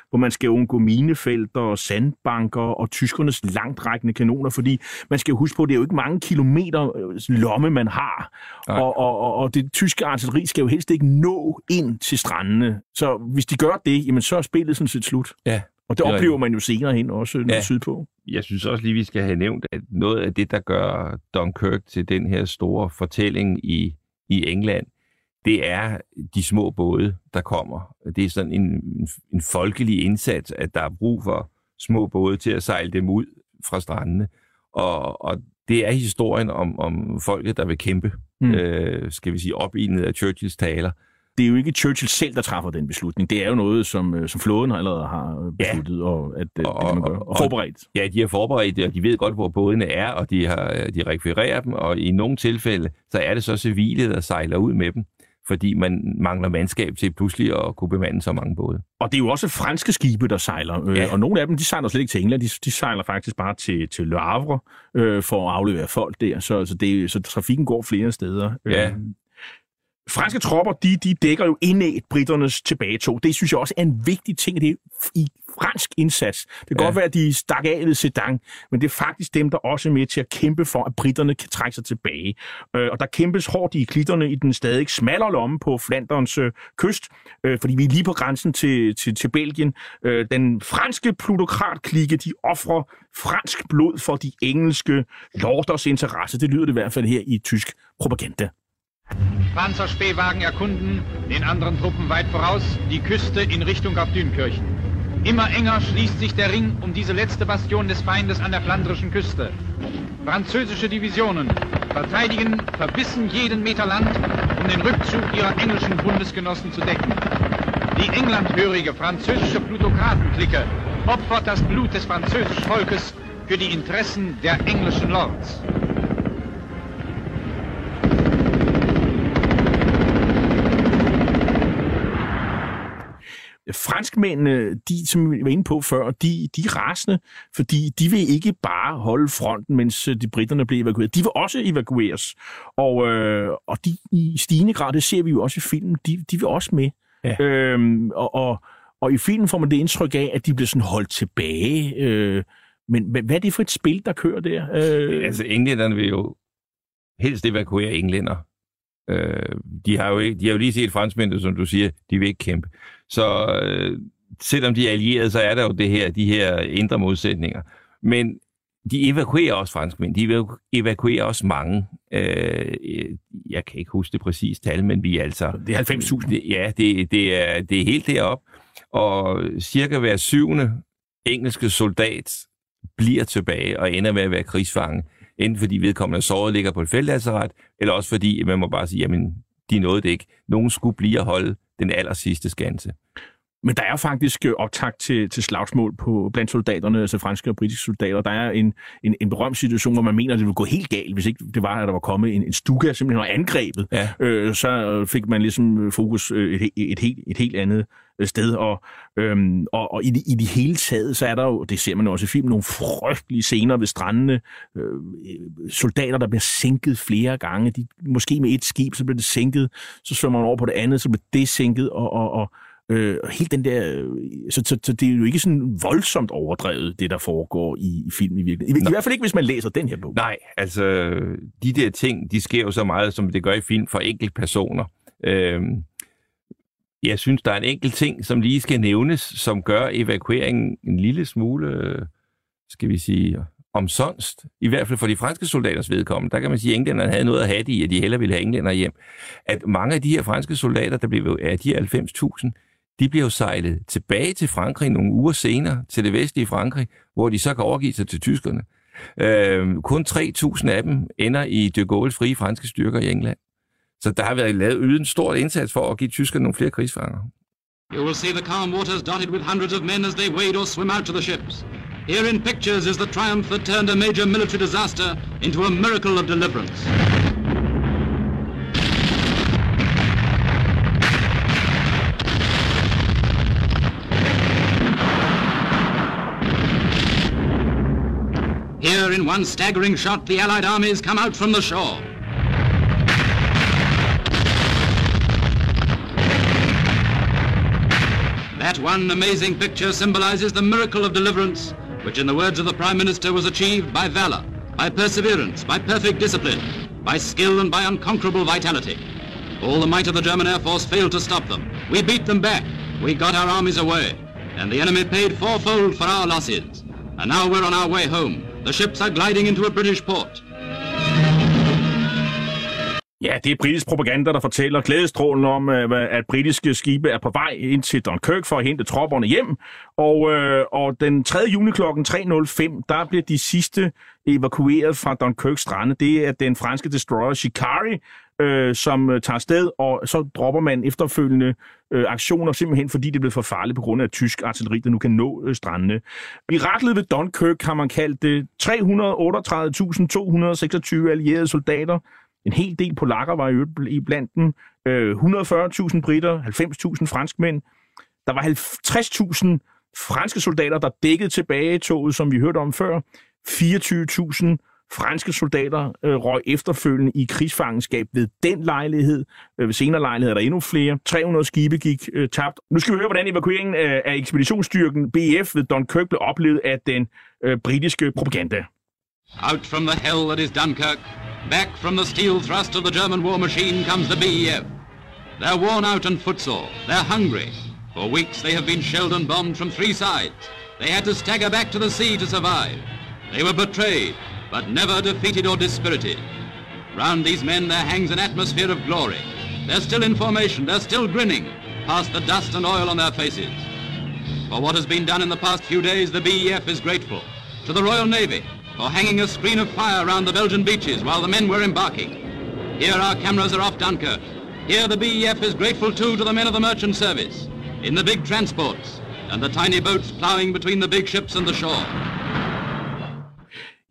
hvor man skal undgå minefelter og sandbanker og tyskernes langtrækkende kanoner, fordi man skal huske på, at det er jo ikke mange kilometer øh, lomme, man har. Nej. Og, og, og, og det tyske artilleri skal jo helst ikke nå ind til strandene. Så hvis de gør det, jamen så er spillet sådan set slut. Ja. Og det Det er oplever man jo senere hen også ja. sydpå. Jeg synes også lige, vi skal have nævnt, at noget af det, der gør Dunkirk til den her store fortælling i, i England, det er de små både, der kommer. Det er sådan en, en, en folkelig indsats, at der er brug for små både til at sejle dem ud fra strandene. Og, og det er historien om, om folket, der vil kæmpe, mm. Øh, skal vi sige, opildnet af Churchills taler. Det er jo ikke Churchill selv, der træffer den beslutning. Det er jo noget, som, øh, som flåden allerede har besluttet, og at øh, det kan man gøre. Og forberedt. Ja, de er forberedt det, og de ved godt, hvor bådene er, og de, har, de rekvirerer dem, og i nogle tilfælde, så er det så civile, der sejler ud med dem, fordi man mangler mandskab til pludselig at kunne bemande så mange både. Og det er jo også franske skibe, der sejler. Øh, Ja. Og nogle af dem, de sejler slet ikke til England. De, de sejler faktisk bare til, til Le Havre øh, for at aflevere folk der. Så, så, det, så trafikken går flere steder. Ja. Franske tropper, de, de dækker jo indæt britternes tilbagetog. Det synes jeg også er en vigtig ting, det er i fransk indsats. Det kan ja. godt være, at de stak af ved Sedan, men det er faktisk dem, der også er med til at kæmpe for, at britterne kan trække sig tilbage. Øh, og der kæmpes hårdt i klitterne i den stadig smallere lomme på Flanderns øh, kyst, øh, fordi vi er lige på grænsen til, til, til Belgien. Øh, den franske plutokratklikke, de offrer fransk blod for de engelske lorders interesse. Det lyder det i hvert fald her i tysk propaganda. Panzer Spähwagen erkunden, den anderen Truppen weit voraus, die Küste in Richtung auf Dünkirchen. Immer enger schließt sich der Ring um diese letzte Bastion des Feindes an der flandrischen Küste. Französische Divisionen verteidigen verbissen jeden Meter Land, um den Rückzug ihrer englischen Bundesgenossen zu decken. Die englandhörige französische Plutokratenklicke opfert das Blut des französischen Volkes für die Interessen der englischen Lords. Franskmændene, de, som vi var inde på før, de, de er rasende, fordi de vil ikke bare holde fronten, mens øh, de britterne blev evakueret. De vil også evakueres. Og, øh, og de i stigende grad, det ser vi jo også i filmen, de, de vil også med. Ja. Øhm, og, og, og i filmen får man det indtryk af, at de bliver sådan holdt tilbage. Øh, men, men hvad er det for et spil, der kører der? Øh... Altså, englænderne vil jo helst evakuere englænder. Øh, de, har jo ikke, de har jo lige set franskmændene, som du siger, de vil ikke kæmpe. Så øh, selvom de er allierede, så er der jo det her, de her indre modsætninger. Men de evakuerer også franskmænd. De evakuerer også mange. Øh, jeg kan ikke huske det præcise tal, men vi er altså... Det er 90.000. Ja, det, det, er, det er helt derop. Og cirka hver syvende engelske soldat bliver tilbage og ender med at være krigsfange. Enten fordi vedkommende såret ligger på et feltlasseret, eller også fordi man må bare sige, jamen, de nåede det ikke. Nogen skulle blive at holde den aller sidste skanse. Men der er faktisk øh, optakt til, til slagsmål på, blandt soldaterne, altså franske og britiske soldater. Der er en, en, en berømt situation, hvor man mener, at det ville gå helt galt, hvis ikke det var, at der var kommet en, en stuga, simpelthen var angrebet. Ja. Øh, så fik man ligesom fokus øh, et, et, et, helt, et helt andet øh, sted. Og, øhm, og, og i, i det hele taget, så er der jo, det ser man også i filmen, nogle frygtelige scener ved strandene. Øh, soldater, der bliver sænket flere gange. De, måske med et skib, så bliver det sænket. Så svømmer man over på det andet, så bliver det sænket. Og, og, og Øh, helt den der... Så, så, så det er jo ikke sådan voldsomt overdrevet, det der foregår i, i film i virkeligheden. I, I hvert fald ikke, hvis man læser den her bog. Nej, altså de der ting, de sker jo så meget, som det gør i film for enkelte personer. Øh, jeg synes, der er en enkelt ting, som lige skal nævnes, som gør evakueringen en lille smule, øh, skal vi sige, omsonst. I hvert fald for de franske soldaters vedkommende. Der kan man sige, at englænderne havde noget at have det i, at de hellere ville have englænder hjem. At mange af de her franske soldater, der blev af de 90.000, de bliver jo sejlet tilbage til Frankrig nogle uger senere, til det vestlige Frankrig, hvor de så kan overgive sig til tyskerne. Øh, kun 3.000 af dem ender i de Gaulle's frie franske styrker i England. Så der har været lavet indsats for at give tyskerne nogle flere krigsfanger. You will see the calm waters dotted with hundreds of men as they wade or swim out to the ships. Here in pictures is the triumph that turned a major military disaster into a miracle of deliverance. Here, in one staggering shot, the Allied armies come out from the shore. That one amazing picture symbolizes the miracle of deliverance, which, in the words of the Prime Minister, was achieved by valor, by perseverance, by perfect discipline, by skill and by unconquerable vitality. All the might of the German Air Force failed to stop them. We beat them back. We got our armies away. And the enemy paid fourfold for our losses. And now we're on our way home. The ships are gliding into a British port. Ja, det er britisk propaganda, der fortæller glædestrålen om, øh, at britiske skibe er på vej ind til Dunkirk for at hente tropperne hjem. Og, øh, og den 3. juni kl. 3.05, der bliver de sidste evakueret fra Dunkirk strande. Det er den franske destroyer Shikari, øh, som øh, tager sted, og så dropper man efterfølgende øh, aktioner, simpelthen fordi det blev for farligt på grund af tysk artilleri, der nu kan nå øh, strandene. Miraklet ved Dunkirk har man kaldt øh, det 338.226 allierede soldater, en hel del polakker var i blandt dem. 140.000 britter, 90.000 franskmænd. Der var 50.000 franske soldater, der dækkede tilbage i toget, som vi hørte om før. 24.000 franske soldater øh, røg efterfølgende i krigsfangenskab ved den lejlighed. Øh, ved senere lejligheder er der endnu flere. 300 skibe gik øh, tabt. Nu skal vi høre, hvordan evakueringen af, af ekspeditionsstyrken BF ved Dunkirk blev oplevet af den øh, britiske propaganda. Out from the hell that is Dunkirk, Back from the steel thrust of the German war machine comes the BEF. They're worn out and footsore. They're hungry. For weeks they have been shelled and bombed from three sides. They had to stagger back to the sea to survive. They were betrayed, but never defeated or dispirited. Round these men there hangs an atmosphere of glory. They're still in formation, they're still grinning, past the dust and oil on their faces. For what has been done in the past few days, the BEF is grateful. To the Royal Navy, for hanging a screen of fire around the Belgian beaches while the men were embarking. Here our cameras are off Dunkirk. Here the BEF is grateful too to the men of the merchant service, in the big transports, and the tiny boats ploughing between the big ships and the shore.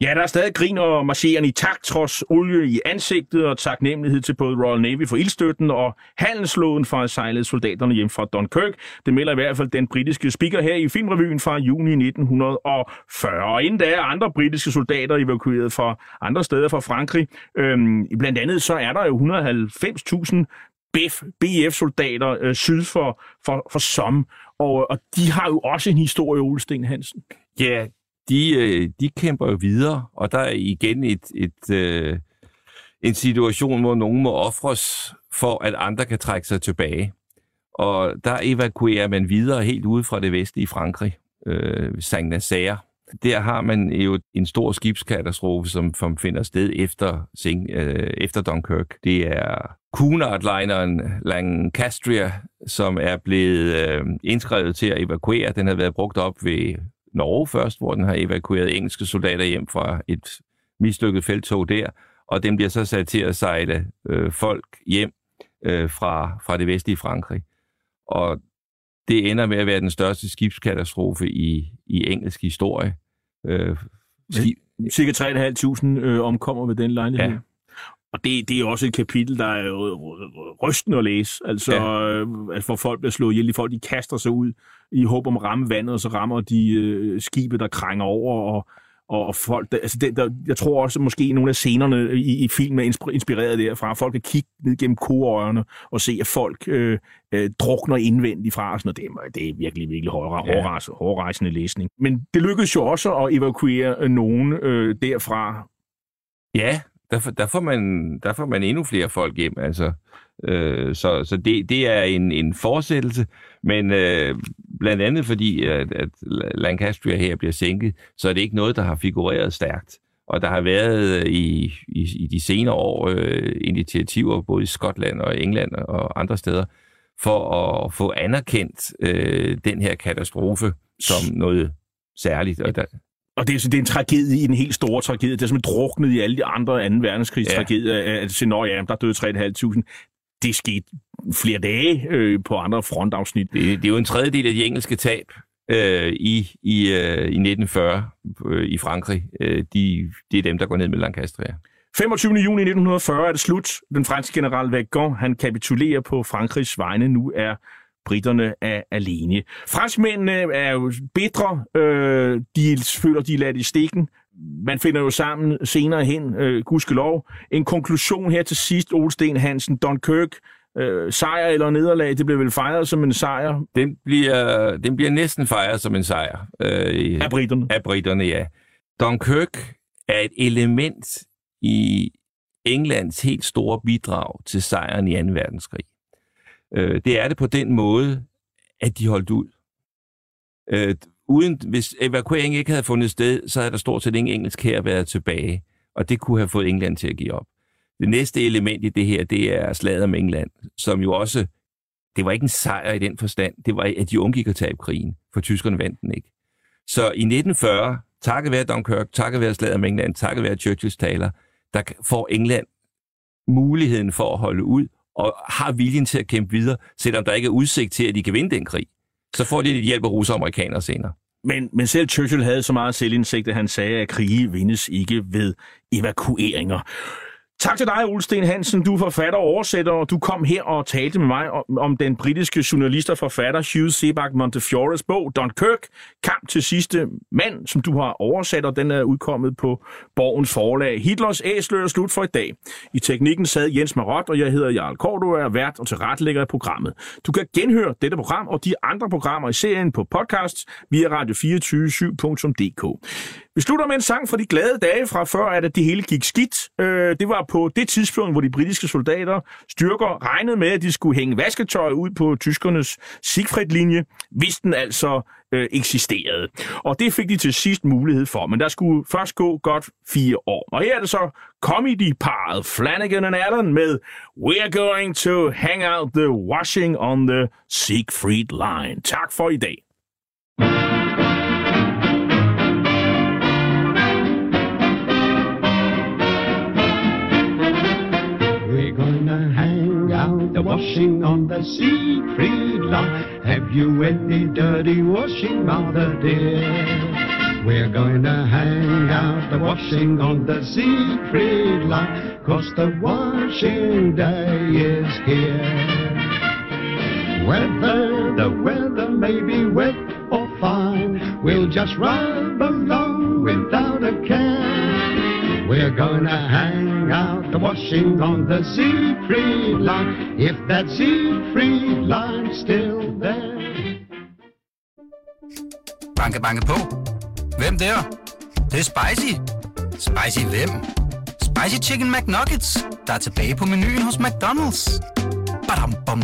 Ja, der er stadig grin og marcherende i takt, trods olie i ansigtet og taknemmelighed til både Royal Navy for ildstøtten og handelsflåden for at sejle soldaterne hjem fra Dunkirk. Det melder i hvert fald den britiske speaker her i filmrevyen fra juni 1940. Og inden da er andre britiske soldater evakueret fra andre steder fra Frankrig. Øhm, blandt andet så er der jo 190.000 BF, BF-soldater øh, syd for, for, for Somme, og, og de har jo også en historie, Ole Sten Hansen. Ja, de, øh, de kæmper jo videre, og der er igen et, et, øh, en situation, hvor nogen må ofres for, at andre kan trække sig tilbage. Og der evakuerer man videre helt ude fra det vestlige Frankrig, øh, Saint-Nazaire. Der har man jo en stor skibskatastrofe, som, som finder sted efter, øh, efter Dunkirk. Det er Cunard-lineren Lancastria, som er blevet øh, indskrevet til at evakuere. Den har været brugt op ved Norge først, hvor den har evakueret engelske soldater hjem fra et mislykket feltog der, og den bliver så sat til at sejle øh, folk hjem øh, fra, fra det vestlige Frankrig. Og det ender med at være den største skibskatastrofe i, i engelsk historie. Øh, skib... Cirka 3.500 øh, omkommer ved den lejlighed. Ja. Og det, det er også et kapitel, der er rystende at læse. Altså, ja. øh, altså hvor folk bliver slået ihjel. Folk de kaster sig ud i håb om at ramme vandet, og så rammer de øh, skibe, der krænger over. Og, og, og folk, der, altså det, der, jeg tror også, at måske nogle af scenerne i, i filmen er inspireret derfra. Folk kan kigge ned gennem koøjerne og se, at folk øh, øh, drukner indvendigt fra og sådan noget. Det det er virkelig, virkelig hårdrejsende ja. læsning. Men det lykkedes jo også at evakuere nogen øh, derfra. Ja, der, der, får man, der får man endnu flere folk hjem. Altså, øh, så så det, det er en, en fortsættelse, men øh, blandt andet fordi, at, at Lancastria her bliver sænket, så er det ikke noget, der har figureret stærkt. Og der har været øh, i, i, i de senere år øh, initiativer, både i Skotland og England og andre steder, for at få anerkendt øh, den her katastrofe som noget særligt. Og der, og det er, det er en tragedie en helt stor tragedie. Det er simpelthen druknet i alle de andre 2. verdenskrigs ja. tragedier. At sige, nå ja, der døde 3.500. Det skete flere dage øh, på andre frontafsnit. Det, det er jo en tredjedel af de engelske tab øh, i, i, øh, i 1940 øh, i Frankrig. Øh, de, det er dem, der går ned med Lancastria. 25. juni 1940 er det slut. Den franske general Vagon, han kapitulerer på Frankrigs vegne. Nu er britterne er alene. Franskmændene er jo bedre. Øh, de føler, de er ladt i stikken. Man finder jo sammen senere hen, øh, gudskelov. En konklusion her til sidst, Olsten Hansen, Dunkirk, øh, sejr eller nederlag, det bliver vel fejret som en sejr? Den bliver, den bliver næsten fejret som en sejr. Øh, af britterne? Af britterne, ja. Dunkirk er et element i Englands helt store bidrag til sejren i 2. verdenskrig. Øh, det er det på den måde, at de holdt ud. Øh, uden, hvis evakueringen ikke havde fundet sted, så havde der stort set ingen engelsk her været tilbage, og det kunne have fået England til at give op. Det næste element i det her, det er slaget om England, som jo også, det var ikke en sejr i den forstand, det var, at de undgik at tabe krigen, for tyskerne vandt den ikke. Så i 1940, takket være Dunkirk, takket være slaget om England, takket være Churchills taler, der får England muligheden for at holde ud, og har viljen til at kæmpe videre, selvom der ikke er udsigt til, at de kan vinde den krig. Så får de lidt hjælp af russer og amerikanere senere. Men, men selv Churchill havde så meget selvindsigt, at han sagde, at krige vindes ikke ved evakueringer. Tak til dig, Ole Sten Hansen. Du er forfatter og oversætter, og du kom her og talte med mig om, om den britiske journalist og forfatter Hugh Sebag Montefiores bog Dunkirk, Kamp til sidste mand, som du har oversat, og den er udkommet på Borgens forlag. Hitlers æsler er slut for i dag. I teknikken sad Jens Marot, og jeg hedder Jarl Kort, og er vært og tilrettelægger af programmet. Du kan genhøre dette program og de andre programmer i serien på podcast via radio247.dk. Vi slutter med en sang fra de glade dage fra før, at det hele gik skidt. Øh, det var på det tidspunkt, hvor de britiske soldater styrker regnede med, at de skulle hænge vasketøj ud på tyskernes Siegfried-linje, hvis den altså øh, eksisterede. Og det fik de til sidst mulighed for, men der skulle først gå godt fire år. Og her er det så comedy-paret Flanagan and Allen med We're going to hang out the washing on the Siegfried line. Tak for i dag. The washing on the Siegfried line. Have you any dirty washing, mother dear? We're going to hang out the washing on the Siegfried line, cause the washing day is here. Whether the weather may be wet or fine, we'll just rub along without a care. We're gonna hang out washing on the Siegfried line, if that Siegfried line's still there. Banke, banke på. Hvem der? Det, det er spicy. Spicy hvem? Spicy Chicken McNuggets, der er tilbage på menuen hos McDonald's. Badum, bom,